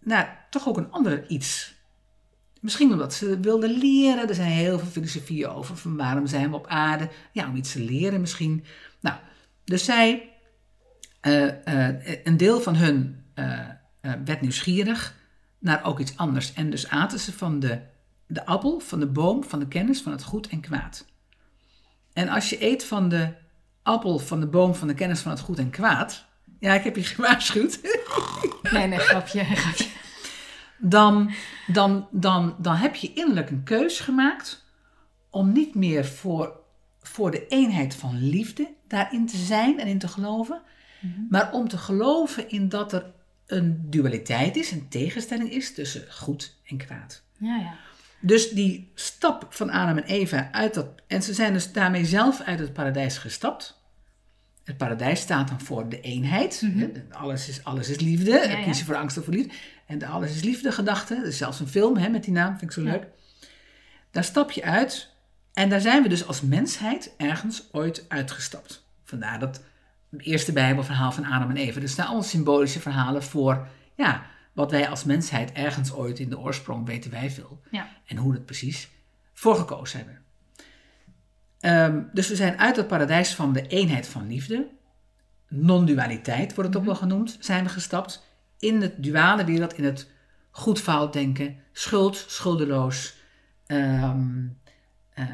naar toch ook een ander iets. Misschien omdat ze wilden leren. Er zijn heel veel filosofieën over van waarom zijn we op aarde. Ja, om iets te leren misschien. Nou, dus zij, uh, uh, een deel van hun uh, werd nieuwsgierig naar ook iets anders. En dus aten ze van de, de appel, van de boom, van de kennis van het goed en kwaad. En als je eet van de appel van de boom van de kennis van het goed en kwaad. Ja, ik heb je gewaarschuwd. Nee, nee, grapje, grapje. Dan, dan, dan, dan heb je innerlijk een keus gemaakt om niet meer voor, voor de eenheid van liefde daarin te zijn en in te geloven, mm-hmm. maar om te geloven in dat er een dualiteit is, een tegenstelling is tussen goed en kwaad. Ja, ja. Dus die stap van Adam en Eva uit dat. En ze zijn dus daarmee zelf uit het paradijs gestapt. Het paradijs staat dan voor de eenheid. Mhm. alles, is, alles is liefde. Ja, Kiezen voor angst of voor liefde. En de alles is liefde gedachte. Er is zelfs een film hè, met die naam, vind ik zo leuk. Daar stap je uit. En daar zijn we dus als mensheid ergens ooit uitgestapt. Vandaar dat eerste Bijbelverhaal van Adam en Eva. Er staan allemaal symbolische verhalen voor. Ja, wat wij als mensheid ergens ooit in de oorsprong weten wij veel. Ja. En hoe het precies voor gekozen hebben. Ehm, dus we zijn uit het paradijs van de eenheid van liefde, non-dualiteit wordt het ook mhm. wel genoemd, zijn we gestapt in het duale wereld, in het goed-fout denken, schuld, schuldeloos. Ehm, eh,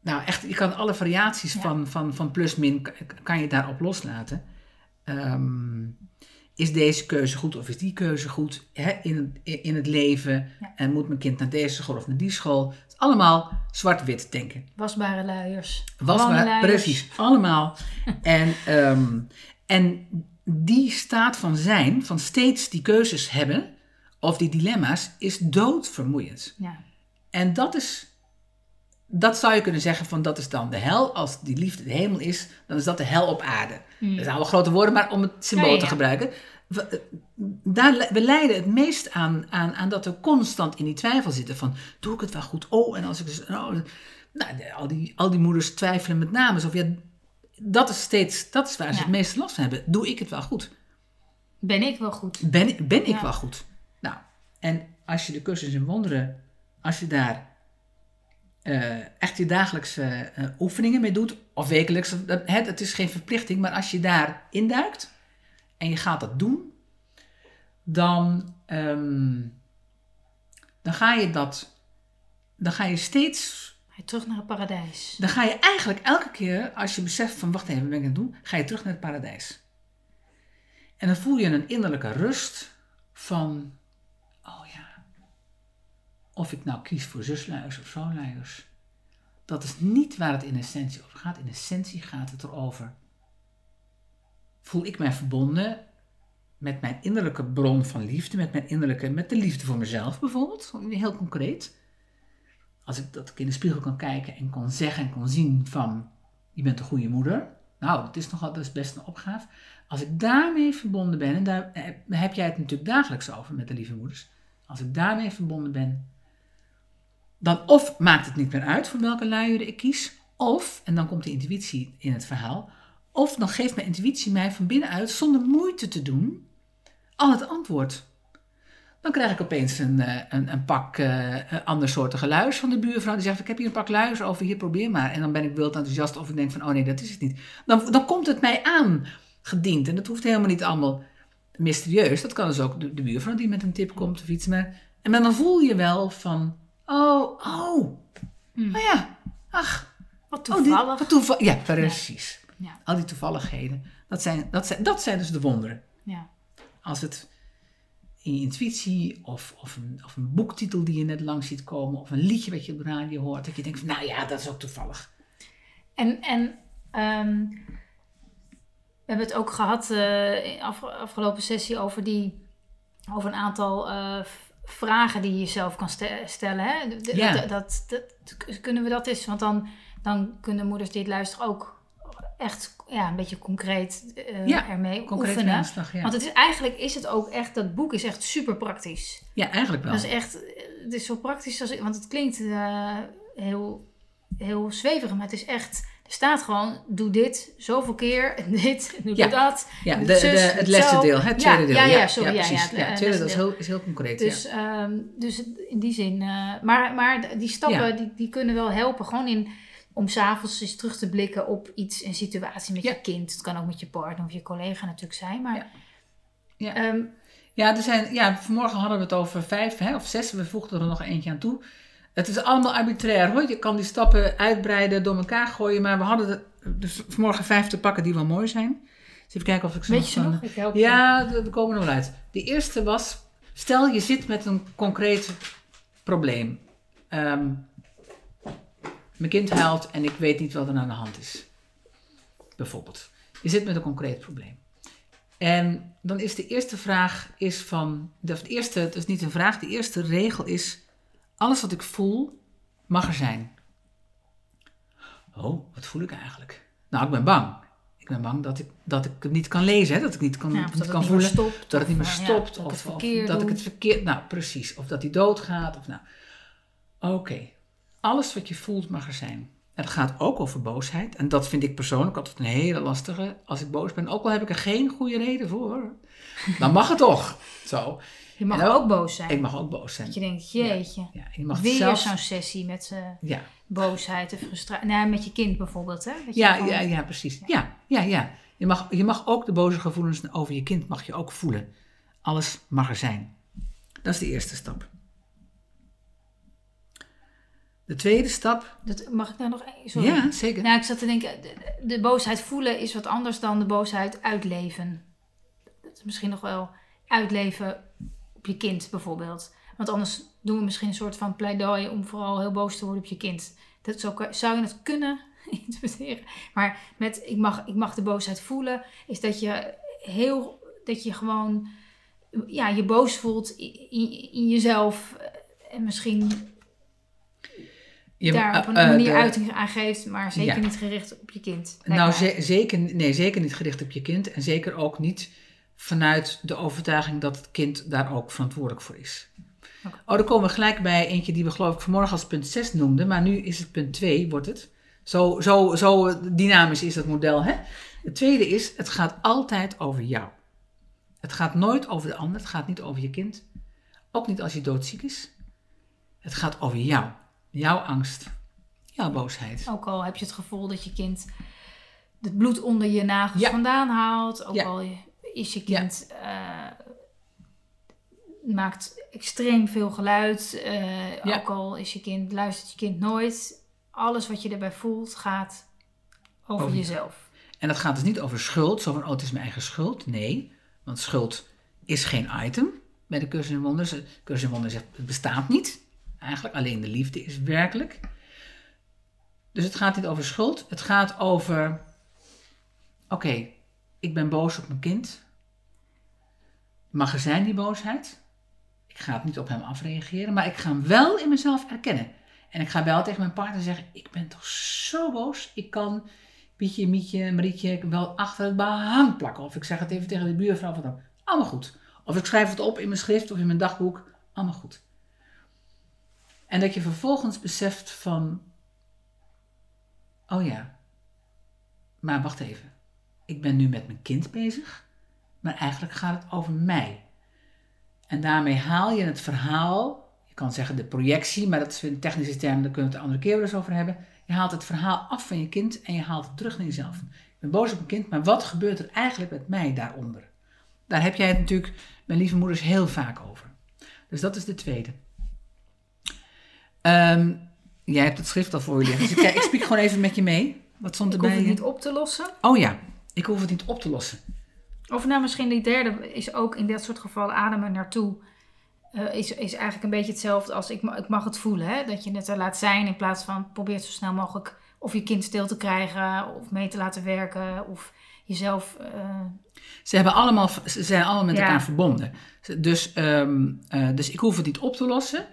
nou, echt, je kan alle variaties van, van, van plus-min, kan je daarop loslaten. Um, is deze keuze goed of is die keuze goed hè, in, in het leven? En moet mijn kind naar deze school of naar die school? Allemaal zwart-wit denken. Wasbare luiers. Wasbare, precies, allemaal. en, ehm, en die staat van zijn, van steeds die keuzes hebben, of die dilemma's, is doodvermoeiend. Ja. En dat is dat zou je kunnen zeggen van dat is dan de hel. Als die liefde de hemel is, dan is dat de hel op aarde. Mm. Dat zijn wel grote woorden, maar om het symbool te gebruiken. We, eh, daar, we lijden het meest aan, aan, aan dat we constant in die twijfel zitten van doe ik het wel goed? Oh, en als ik dus... Oh, nou, al, die, al die moeders twijfelen met name. Of ja, dat is steeds, dat is waar ze het meeste last van hebben. Doe ik het wel goed? Ben ik wel goed? Ben, ben ik wel goed? Nou, en als je de cursus in wonderen, als je daar uh, echt je dagelijkse uh, oefeningen mee doet, of wekelijks, het, het is geen verplichting, maar als je daar induikt en je gaat dat doen, dan, um, dan ga je dat, dan ga je steeds. Terug naar het paradijs. Dan ga je eigenlijk elke keer, als je beseft van wacht even, wat ben ik aan het doen, ga je terug naar het paradijs. En dan voel je een innerlijke rust van of ik nou kies voor zusluiers of zoonluiers. Dat is niet waar het in essentie over gaat. In essentie gaat het erover. Voel ik mij verbonden met mijn innerlijke bron van liefde, met mijn innerlijke, met de liefde voor mezelf bijvoorbeeld, heel concreet. Als ik dat ik in de spiegel kan kijken en kan zeggen en kan zien van, je bent een goede moeder. Nou, dat is nogal, dat is best een opgave. Als ik daarmee verbonden ben, en daar heb jij het natuurlijk dagelijks over met de lieve moeders. Als ik daarmee verbonden ben, dan of maakt het niet meer uit voor welke luier ik kies, of, en dan komt de intuïtie in het verhaal, of dan geeft mijn intuïtie mij van binnenuit, zonder moeite te doen, al het antwoord. Dan krijg ik opeens een, eh, een, een pak uh, andersoortige luiers van de buurvrouw. Die zegt, ik heb hier een pak luiers over, hier probeer maar. En dan ben ik wild enthousiast of ik denk van, oh nee, dat is het niet. Dan, dan komt het mij aangediend. En dat hoeft helemaal niet allemaal mysterieus. Dat kan dus ook de, de buurvrouw die met een tip komt of iets. Maar, en dan voel je wel van, Oh, oh. Hmm. Oh ja, ach. Wat toevallig. wat toevallig. Ja, precies. Ja. Al die toevalligheden. Dat zijn, dat, zijn, dat zijn dus de wonderen. Ja. Als het in je intuïtie of, of, een, of een boektitel die je net langs ziet komen of een liedje wat je op de radio hoort, dat je denkt van nou ja, dat is ook toevallig. En, en Ehm, we hebben het ook gehad uh, in af, afgelopen sessie over, die, over een aantal uh, vragen die je jezelf kan stellen. Hè? Ja. Dat, dat, dat, kunnen we dat eens? Want dan, dan kunnen moeders die het luisteren ook echt ja, een beetje concreet uh, Ja, ermee Concreet oefenen. aanslag, ja. Want het is, eigenlijk is het ook echt, dat boek is echt super praktisch. Ja, eigenlijk wel. Dat is echt, het is zo praktisch als, want het klinkt eh, heel, heel zweverig, maar het is echt, er staat gewoon, doe dit zoveel keer, en dit, doe Ja. dat. Ja, de, het de, het zo. lessendeel, het tweede deel. Ja, ja, sorry, ja, precies. ja, het, Ja, eh, het tweede deel is heel, is heel concreet. Dus, ehm, dus in die zin, eh, maar, maar die stappen, die, die kunnen wel helpen, gewoon in, om s'avonds eens terug te blikken op iets, een situatie met Ja. je kind. Het kan ook met je partner of je collega natuurlijk zijn, maar... Ja. Ja. ehm, Ja, er zijn, ja, vanmorgen hadden we het over vijf hè, of zes. We voegden er nog eentje aan toe. Het is allemaal arbitrair hoor. Je kan die stappen uitbreiden, door elkaar gooien. Maar we hadden er dus vanmorgen vijf te pakken die wel mooi zijn. Dus even kijken of ik ze weet je van- nog? Ik help. Ja, we we komen er wel uit. De eerste was, stel je zit met een concreet probleem. Ehm, mijn kind huilt en ik weet niet wat er aan de hand is. Bijvoorbeeld. Je zit met een concreet probleem. En dan is de eerste vraag is van, de, de eerste, het is niet een vraag, de eerste regel is, alles wat ik voel mag er zijn. Oh, wat voel ik eigenlijk? Nou, ik ben bang. Ik ben bang dat ik, dat ik het niet kan lezen, hè? dat ik niet kan, Ja, niet dat het kan niet voelen. meer stopt. dat het niet meer eh, stopt. ja, dat of, dat ik het verkeerd. Nou, precies. Of dat hij doodgaat. Of nou. Oké. Alles wat je voelt mag er zijn. Het gaat ook over boosheid. En dat vind ik persoonlijk altijd een hele lastige. Als ik boos ben, ook al heb ik er geen goede reden voor. Dan mag het toch. Zo. Je mag ook- ook boos zijn. Ik mag ook boos zijn. Dat je denkt, jeetje. Ja, je mag Weer zelfs... zo'n sessie met uh, Ja. boosheid en frustratie. Nou, met je kind bijvoorbeeld, hè? Dat Ja, ja, ja, precies. Ja, ja, ja. Je mag, je mag ook de boze gevoelens over je kind mag je ook voelen. Alles mag er zijn. Dat is de eerste stap. De tweede stap. Dat, mag ik daar nog één? Sorry. Ja, zeker. Nou, ik zat te denken, de, de boosheid voelen is wat anders dan de boosheid uitleven. Dat is misschien nog wel uitleven op je kind bijvoorbeeld. Want anders doen we misschien een soort van pleidooi om vooral heel boos te worden op je kind. Dat zo, kan- zou je het kunnen interpreteren. Maar met ik mag, ik mag de boosheid voelen, is dat je heel, dat je gewoon ja, je boos voelt in, in, in jezelf. En misschien Je- daar op een eh, eh, manier de- uiting aan geeft, maar zeker Ja. niet gericht op je kind. Nou, ze- zeker, nee, zeker niet gericht op je kind. En zeker ook niet vanuit de overtuiging dat het kind daar ook verantwoordelijk voor is. Oh, dan komen we gelijk bij eentje die we geloof ik vanmorgen als punt 6 noemden. Maar nu is het punt 2, wordt het. Zo, zo, zo dynamisch is dat model. Hè? Het tweede is, het gaat altijd over jou. Het gaat nooit over de ander. Het gaat niet over je kind. Ook niet als je doodziek is. Het gaat over jou. Jouw angst. Jouw boosheid. Ook al heb je het gevoel dat je kind het bloed onder je nagels Ja. vandaan haalt. Ook Ja. al is je kind eh, maakt extreem veel geluid. Ja. Ook al is je kind, luistert je kind nooit. Alles wat je erbij voelt gaat over Over je- jezelf. En dat gaat dus niet over schuld, zo van, oh, het is mijn eigen schuld. Nee, want schuld is geen item bij de cursus in wonders. De cursus in wonders zegt, het bestaat niet. Eigenlijk, alleen de liefde is werkelijk. Dus het gaat niet over schuld. Het gaat over, oké, ik ben boos op mijn kind. Mag er zijn die boosheid? Ik ga het niet op hem afreageren, maar ik ga hem wel in mezelf erkennen. En ik ga wel tegen mijn partner zeggen, ik ben toch zo boos. Ik kan Pietje, Mietje, Marietje wel achter het behang plakken. Of ik zeg het even tegen de buurvrouw van dan. Allemaal goed. Of ik schrijf het op in mijn schrift of in mijn dagboek. Allemaal goed. En dat je vervolgens beseft van... Oh ja, maar wacht even. Ik ben nu met mijn kind bezig. Maar eigenlijk gaat het over mij. En daarmee haal je het verhaal... Je kan zeggen de projectie, maar dat is een technische term. Daar kunnen we het de andere keer weer eens over hebben. Je haalt het verhaal af van je kind en je haalt het terug naar jezelf. Ik ben boos op mijn kind, maar wat gebeurt er eigenlijk met mij daaronder? Daar heb jij het natuurlijk, mijn lieve moeders, heel vaak over. Dus dat is de tweede. Ehm, jij hebt het schrift al voor je liggen, dus ik, ik spreek gewoon even met je mee. Wat stond Ik erbij? hoef het niet op te lossen. Oh ja, ik hoef het niet op te lossen. Of nou, misschien die derde is ook in dat soort gevallen ademen naartoe. eh, is, is eigenlijk een beetje hetzelfde als ik, ik mag het voelen. Hè? Dat je het er laat zijn in plaats van probeer zo snel mogelijk of je kind stil te krijgen of mee te laten werken of jezelf. eh, Ze, hebben allemaal, ze zijn allemaal met Ja. elkaar verbonden. Dus, ehm, eh, dus ik hoef het niet op te lossen.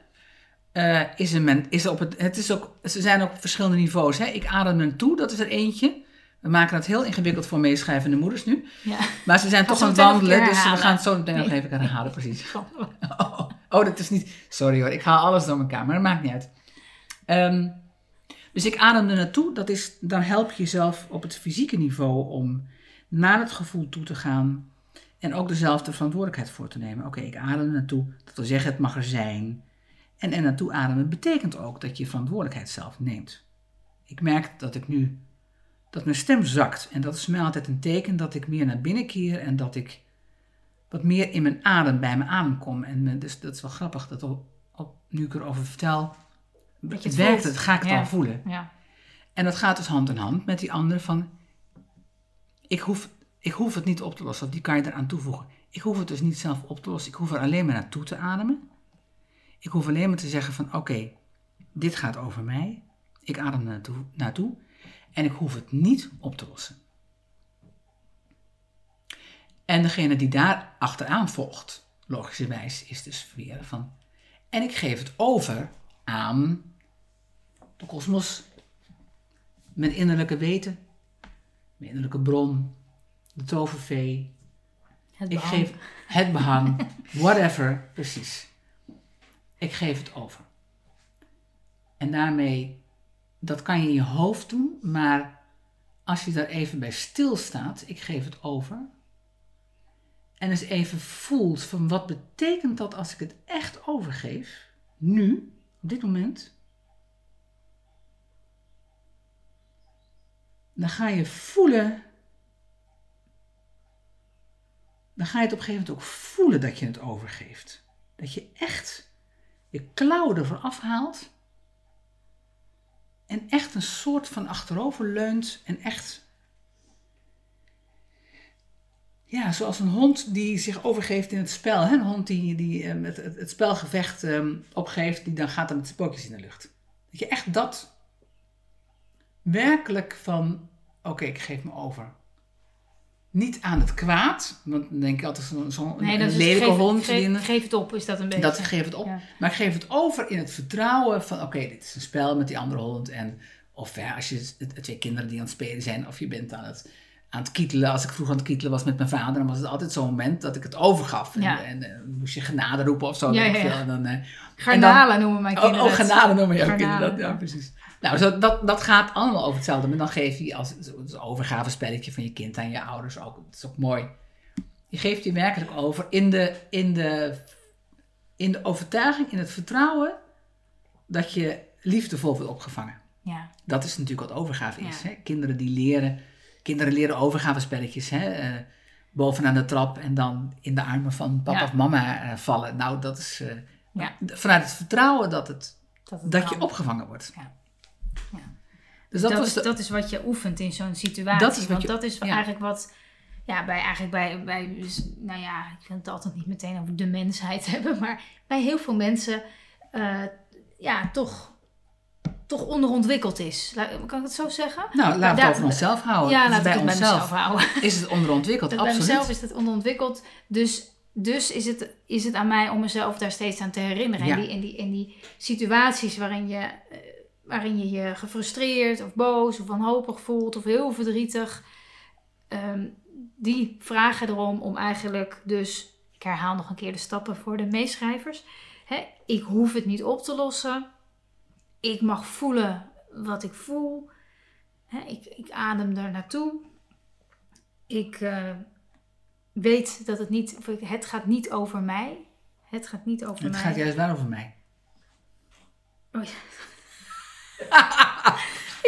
Eh, is een men, is op het, het is ook, ze zijn ook op verschillende niveaus. Hè? Ik adem hen toe, dat is er eentje. We maken het heel ingewikkeld voor meeschrijvende moeders nu. ja. Maar ze zijn toch aan het wandelen, dus we gaan het zo meteen nog even herhalen, precies. Oh, oh, dat is niet... Sorry hoor, ik haal alles door elkaar, maar dat maakt niet uit. Ehm, dus ik adem er naartoe. Dat is, dan help je jezelf op het fysieke niveau om naar het gevoel toe te gaan. En ook dezelfde verantwoordelijkheid voor te nemen. Oké, ik adem er naartoe. Dat wil zeggen, het mag er zijn. En er naartoe ademen betekent ook dat je verantwoordelijkheid zelf neemt. Ik merk dat ik nu, dat mijn stem zakt. En dat is mij altijd een teken dat ik meer naar binnen keer en dat ik wat meer in mijn adem, bij mijn adem kom. En me- dus dat is wel grappig, dat op, op, nu ik erover vertel, Dat je het werkt het, ga ik het Ja. al voelen. ja. En dat gaat dus hand in hand met die andere van, ik hoef, ik hoef het niet op te lossen, of die kan je eraan toevoegen. Ik hoef het dus niet zelf op te lossen, ik hoef er alleen maar naartoe te ademen. Ik hoef alleen maar te zeggen van, oké, dit gaat over mij. Ik adem naartoe, naartoe en ik hoef het niet op te lossen. En degene die daar achteraan volgt, logischerwijs, is dus weer van. En ik geef het over aan de kosmos, mijn innerlijke weten, mijn innerlijke bron, de tovervee. Het Ik behang. geef het behang, whatever, precies. Ik geef het over. En daarmee, dat kan je in je hoofd doen, maar als je daar even bij stilstaat, ik geef het over. En eens even voelt van wat betekent dat als ik het echt overgeef, nu, op dit moment. Dan ga je voelen dan ga je het op een gegeven moment ook voelen dat je het overgeeft. Dat je echt je klauwen ervoor afhaalt. En echt een soort van achterover leunt. En echt. Ja, zoals een hond die zich overgeeft in het spel. Hè? Een hond die, die eh, het, het, spelgevecht ehm, opgeeft, die dan gaat dan met zijn pootjes in de lucht. Dat je echt dat werkelijk van, oké, ik geef me over. Niet aan het kwaad, want dan denk ik altijd zo'n zo Nee, een dat is lelijke geef, hond. Geef, geef het op, is dat een beetje. dat geef het op. Ja. Maar ik geef het over in het vertrouwen van, oké, dit is een spel met die andere hond. En, of ja, als je twee kinderen die aan het spelen zijn, of je bent aan het, aan het kietelen. Als ik vroeger aan het kietelen was met mijn vader, dan was het altijd zo'n moment dat ik het overgaf. En, Ja. en, eh, moest je genade roepen of zo. Ja, ja, veel. En dan, eh, Garnalen noemen mijn Oh, kinderen. oh het. genade noemen ook Garnalen, inderdaad. Ja, precies. Nou, zo, dat, dat gaat allemaal over hetzelfde. Maar dan geef je als het overgavespelletje van je kind aan je ouders ook. Dat is ook mooi. Je geeft je werkelijk over in de, in de, in de overtuiging, in het vertrouwen dat je liefdevol wordt opgevangen. Ja. Dat is natuurlijk wat overgave is. Hè? Kinderen die leren, kinderen leren overgavespelletjes. Hè? eh, bovenaan de trap en dan in de armen van papa Ja. of mama eh, vallen. Nou, dat is eh, Ja. vanuit het vertrouwen dat, het, Dat, het dat kan. je opgevangen wordt. Ja. Ja. Dus dat, dat, was is, dat is wat je oefent in zo'n situatie. Dat is wat Want je- dat is ja. eigenlijk wat. Ja, bij eigenlijk bij, bij. dus, Nou ja, ik wil het altijd niet meteen over de mensheid hebben. Maar bij heel veel mensen. ja, toch. Toch onderontwikkeld is. Kan ik het zo zeggen? nou, laten we het over onszelf houden. ja, laat bij het bij onszelf mezelf houden. is het onderontwikkeld, Bij absoluut. mezelf is het onderontwikkeld. Dus, dus is, het, is het aan mij om mezelf daar steeds aan te herinneren. Ja. En, die, en, die, en die situaties waarin je, eh, waarin je je gefrustreerd of boos of wanhopig voelt of heel verdrietig. ehm, die vragen erom om eigenlijk dus... Ik herhaal nog een keer de stappen voor de meeschrijvers. Hè, ik hoef het niet op te lossen. Ik mag voelen wat ik voel. Ik, ik adem er naartoe. Ik eh, weet dat het niet, het gaat niet over mij. Het gaat niet over Het mij. gaat juist wel over mij. Oh ja.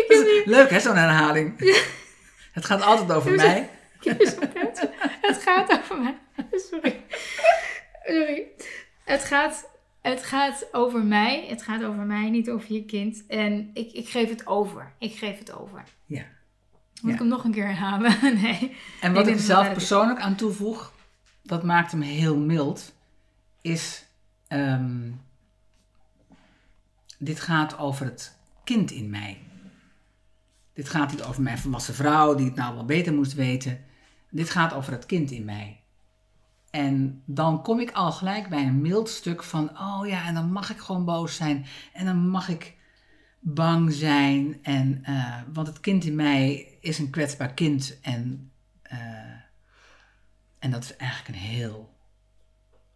ik Leuk hè, zo'n herhaling. Het gaat altijd over mij. Het gaat over mij. Sorry. Sorry. Het gaat, het gaat over mij. Het gaat over mij, niet over je kind. En ik, ik geef het over. Ik geef het over. Ja. Moet Ja. ik hem nog een keer herhalen? nee. En wat ik zelf persoonlijk aan toevoeg, dat maakt hem heel mild, is. ehm, dit gaat over het kind in mij. Dit gaat niet over mijn volwassen vrouw die het nou wel beter moest weten. Dit gaat over het kind in mij. En dan kom ik al gelijk bij een mild stuk van, oh ja, en dan mag ik gewoon boos zijn. En dan mag ik bang zijn. En, eh, want het kind in mij is een kwetsbaar kind. En, eh, en dat is eigenlijk een heel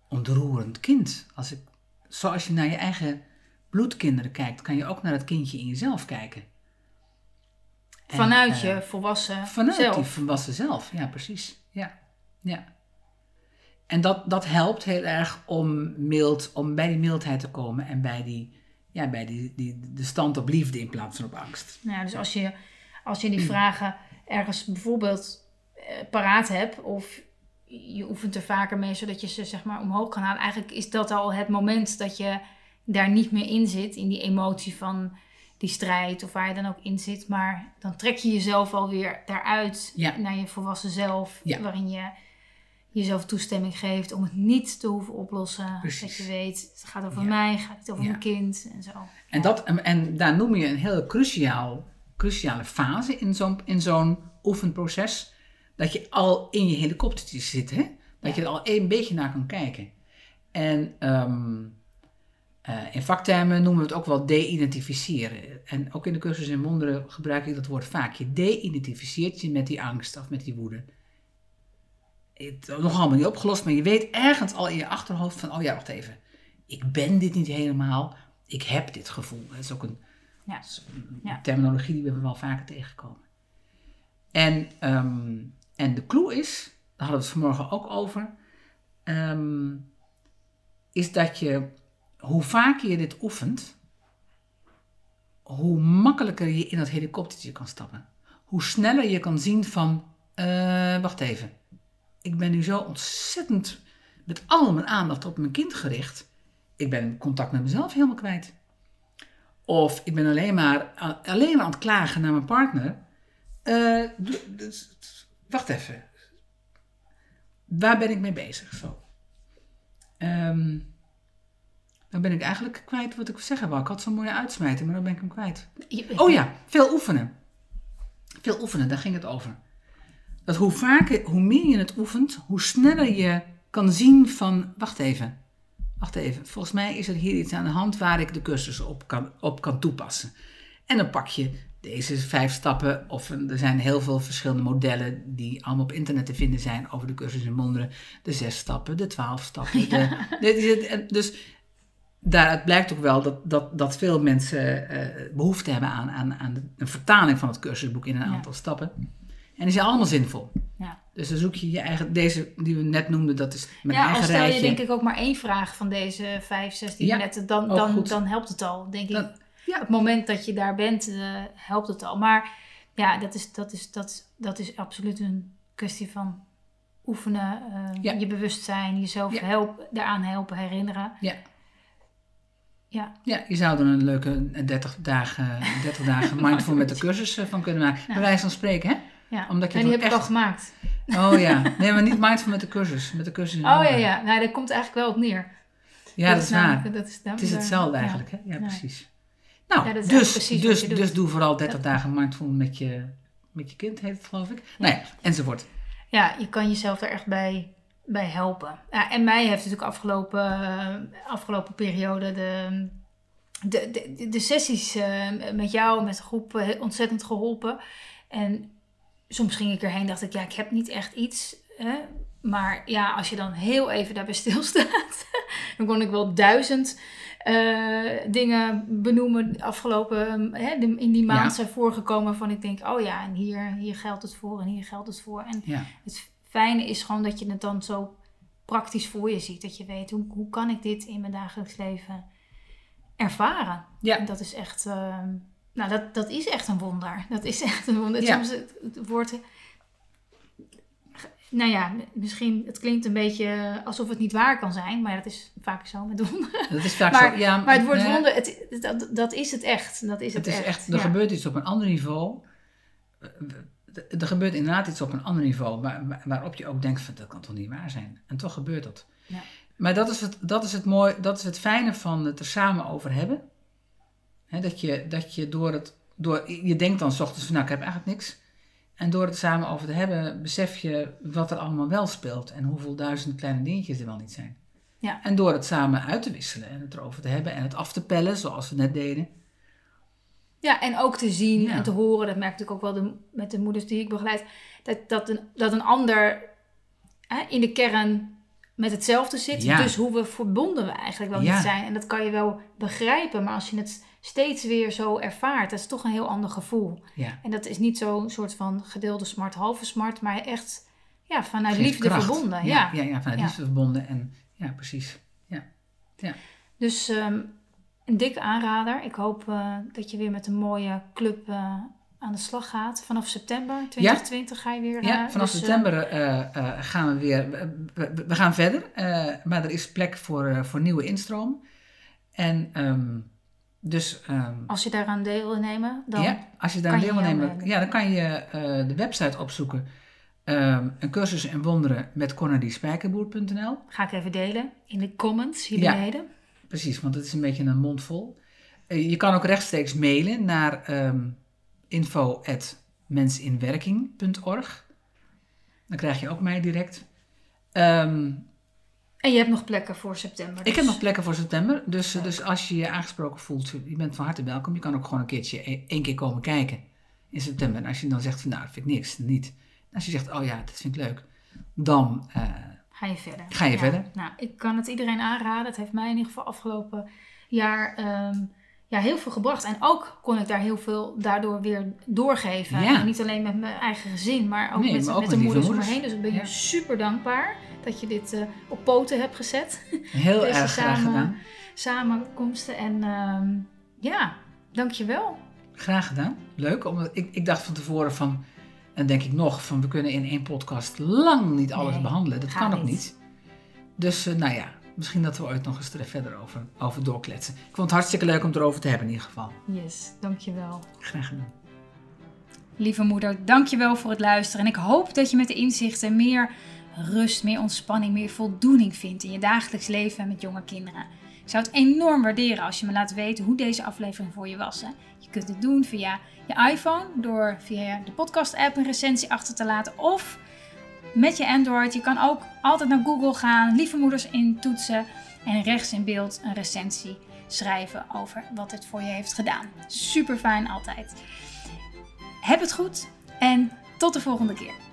ontroerend kind. Als ik, zoals je naar je eigen bloedkinderen kijkt, kan je ook naar het kindje in jezelf kijken. En, Vanuit eh, je volwassen Vanuit zelf. die volwassen zelf, ja, precies. Ja, ja. En dat, dat helpt heel erg om, mild, om bij die mildheid te komen en bij, die, ja, bij die, die, de stand op liefde in plaats van op angst. Nou, dus als je, als je die vragen ergens bijvoorbeeld eh, paraat hebt of je oefent er vaker mee zodat je ze zeg maar omhoog kan halen. Eigenlijk is dat al het moment dat je daar niet meer in zit, in die emotie van die strijd of waar je dan ook in zit. Maar dan trek je jezelf alweer daaruit Ja. naar je volwassen zelf, Ja. waarin je jezelf toestemming geeft om het niet te hoeven oplossen. Precies. Dat je weet, het gaat over Ja. mij, het gaat niet over Ja. mijn kind en zo. En, dat, en, daar noem je een heel cruciaal, cruciale fase in zo'n, in zo'n oefenproces. Dat je al in je helikoptertje zit, hè? Dat je er al een beetje naar kan kijken. En ehm, eh, in vaktermen noemen we het ook wel de-identificeren. En ook in de cursus in wonderen gebruik ik dat woord vaak. Je de-identificeert je met die angst of met die woede. Het is nog allemaal niet opgelost, maar je weet ergens al in je achterhoofd van, oh ja, wacht even. Ik ben dit niet helemaal. Ik heb dit gevoel. Dat is ook een, Ja. een terminologie die we wel vaker tegenkomen. En, ehm, en de clue is, daar hadden we het vanmorgen ook over, ehm, is dat je, hoe vaker je dit oefent, hoe makkelijker je in dat helikoptertje kan stappen. Hoe sneller je kan zien van, eh, wacht even, ik ben nu zo ontzettend met al mijn aandacht op mijn kind gericht. Ik ben contact met mezelf helemaal kwijt. Of ik ben alleen maar, alleen maar aan het klagen naar mijn partner. Eh, d- d- wacht even. Waar ben ik mee bezig? Zo. Ehm, dan ben ik eigenlijk kwijt wat ik zeggen wou. Ik had zo'n mooie uitsmijter, maar dan ben ik hem kwijt. Oh ja, veel oefenen. Veel oefenen, daar ging het over. Dat hoe vaker, hoe meer je het oefent, hoe sneller je kan zien van, wacht even, wacht even, volgens mij is er hier iets aan de hand waar ik de cursus op kan, op kan toepassen. En dan pak je deze vijf stappen, of een- er zijn heel veel verschillende modellen die allemaal op internet te vinden zijn over de cursus in wonderen. De zes stappen, de twaalf stappen. De, dus daaruit blijkt ook wel dat, dat, dat veel mensen eh, behoefte hebben aan, aan, aan de- een vertaling van het cursusboek in een Ja. aantal stappen. En die zijn allemaal zinvol. Ja. Dus dan zoek je je eigen, deze die we net noemden, dat is mijn ja, al eigen stel je rijtje. denk ik ook maar één vraag van deze vijf, zes die Ja, je net, dan, ook dan, goed. dan helpt het al, denk ik. Ja. Op het moment dat je daar bent, eh, helpt het al. Maar ja, dat is, dat, is, dat, is, dat is absoluut een kwestie van oefenen, eh, Ja. je bewustzijn, jezelf Ja. help, daaraan helpen, herinneren. Ja. Ja, Ja, je zou er een leuke 30 dagen, 30 dagen mindful met de cursus eh, van kunnen maken. Bij wijze van spreken, hè? Ja. Omdat je en die heb ook ik al gemaakt. Oh ja, nee, maar niet mindful met de cursus. Met de cursus in Oh ja, ja. Nou, daar komt eigenlijk wel op neer. Ja, dat is waar. Dat is, Het is hetzelfde eigenlijk, hè? Ja, Ja. precies. Nou, Ja, dat dus, precies dus, dus doe vooral 30 dagen mindful met je, met je kind, heet het geloof ik. Nou ja, enzovoort. Ja, je kan jezelf er echt bij, bij helpen. Ja, en mij heeft natuurlijk afgelopen, eh, afgelopen periode de, de, de, de sessies eh, met jou, met de groep, eh, ontzettend geholpen. En soms ging ik erheen dacht ik, ja, ik heb niet echt iets. Hè? Maar ja, als je dan heel even daarbij stilstaat, dan kon ik wel duizend eh, dingen benoemen. Afgelopen, hè, in die maand Ja. zijn voorgekomen van ik denk, oh ja, en hier, hier geldt het voor en hier geldt het voor. En Ja, het fijne is gewoon dat je het dan zo praktisch voor je ziet. Dat je weet, hoe, hoe kan ik dit in mijn dagelijks leven ervaren? Ja. En dat is echt, ehm, nou dat, dat is echt een wonder. Dat is echt een wonder. Ja. Soms het, het wordt, nou ja, misschien, het klinkt een beetje alsof het niet waar kan zijn. Maar dat is vaak zo met wonderen. dat is vaak Maar- zo. Ja, Maar het woord nee, wonder, het, dat, dat is het echt. Dat is het, Het is echt, er ja. gebeurt iets op een ander niveau. Eh, Er gebeurt inderdaad iets op een ander niveau, waar- waarop je ook denkt van dat kan toch niet waar zijn. En toch gebeurt dat. Ja. Maar dat is, het, dat, is het mooi, dat is het fijne van het er samen over hebben. Dat, je, dat je door het door, je denkt dan s ochtends van nou, ik heb eigenlijk niks. En door het samen over te hebben, besef je wat er allemaal wel speelt. En hoeveel duizend kleine dingetjes er wel niet zijn. Ja. En door het samen uit te wisselen en het erover te hebben en het af te pellen, zoals we net deden. Ja, en ook te zien Ja. en te horen, dat merk ik ook wel de, met de moeders die ik begeleid, dat, dat, een, dat een ander hè, in de kern met hetzelfde zit. Ja. Dus hoe we verbonden we eigenlijk wel niet zijn. En dat kan je wel begrijpen, maar als je het steeds weer zo ervaart, dat is toch een heel ander gevoel. Ja. En dat is niet zo'n soort van gedeelde smart, halve smart, maar echt ja, vanuit Geeft liefde kracht. verbonden. Ja, Ja. ja, ja, vanuit Ja. liefde verbonden. En ja, precies. Dus ehm, een dikke aanrader. Ik hoop eh, dat je weer met een mooie club eh, aan de slag gaat. Vanaf september 2020 ga je weer. Ja, eh, vanaf dus, eh, september gaan we weer. We, gaan verder, maar er is plek voor, voor nieuwe instroom. En ehm, dus. ehm, als je daaraan deel wil nemen, dan ja, als je daar kan deel wil nemen, ja, dan kan je eh, de website opzoeken. Ehm, een cursus in wonderen met corneliespijkerboer.nl. ga ik even delen in de comments hier Ja. beneden. Precies, want het is een beetje een mond vol. Eh, je kan ook rechtstreeks mailen naar ehm info.mensinwerking.org. Dan krijg je ook mij direct. Ehm, En je hebt nog plekken voor september. ik dus- heb nog plekken voor september, dus, Leuk. dus als je je aangesproken voelt, je bent van harte welkom. Je kan ook gewoon een keertje e- één keer komen kijken in september. En als je dan zegt van nou, dat vind ik niks, niet. En als je zegt, oh ja, dat vind ik leuk, dan eh, Ga je verder. Ga je Ja. verder. Nou, ik kan het iedereen aanraden. Het heeft mij in ieder geval afgelopen jaar ehm, ja, heel veel gebracht. En ook kon ik daar heel veel daardoor weer doorgeven. Ja. En niet alleen met mijn eigen gezin, maar ook Nee, met, maar ook met met de moeders om me heen. Dus ik ben Ja. je super dankbaar dat je dit eh, op poten hebt gezet. heel Deze erg graag gedaan. Samenkomsten. En ehm, ja, dankjewel. Graag gedaan. Leuk. Omdat ik, ik dacht van tevoren van, en denk ik nog, van we kunnen in één podcast lang niet alles Nee, behandelen. Dat kan ook niet. niet. Dus eh, nou ja, misschien dat we ooit nog eens er verder over, over doorkletsen. Ik vond het hartstikke leuk om het erover te hebben in ieder geval. Yes, dankjewel. Graag gedaan. Lieve moeder, dankjewel voor het luisteren. En ik hoop dat je met de inzichten meer rust, meer ontspanning, meer voldoening vindt in je dagelijks leven en met jonge kinderen. Ik zou het enorm waarderen als je me laat weten hoe deze aflevering voor je was. Hè. Je kunt het doen via je iPhone door via de podcast-app een recensie achter te laten of met je Android. Je kan ook altijd naar Google gaan, lieve moeders intoetsen en rechts in beeld een recensie schrijven over wat het voor je heeft gedaan. Super fijn altijd. Heb het goed en tot de volgende keer.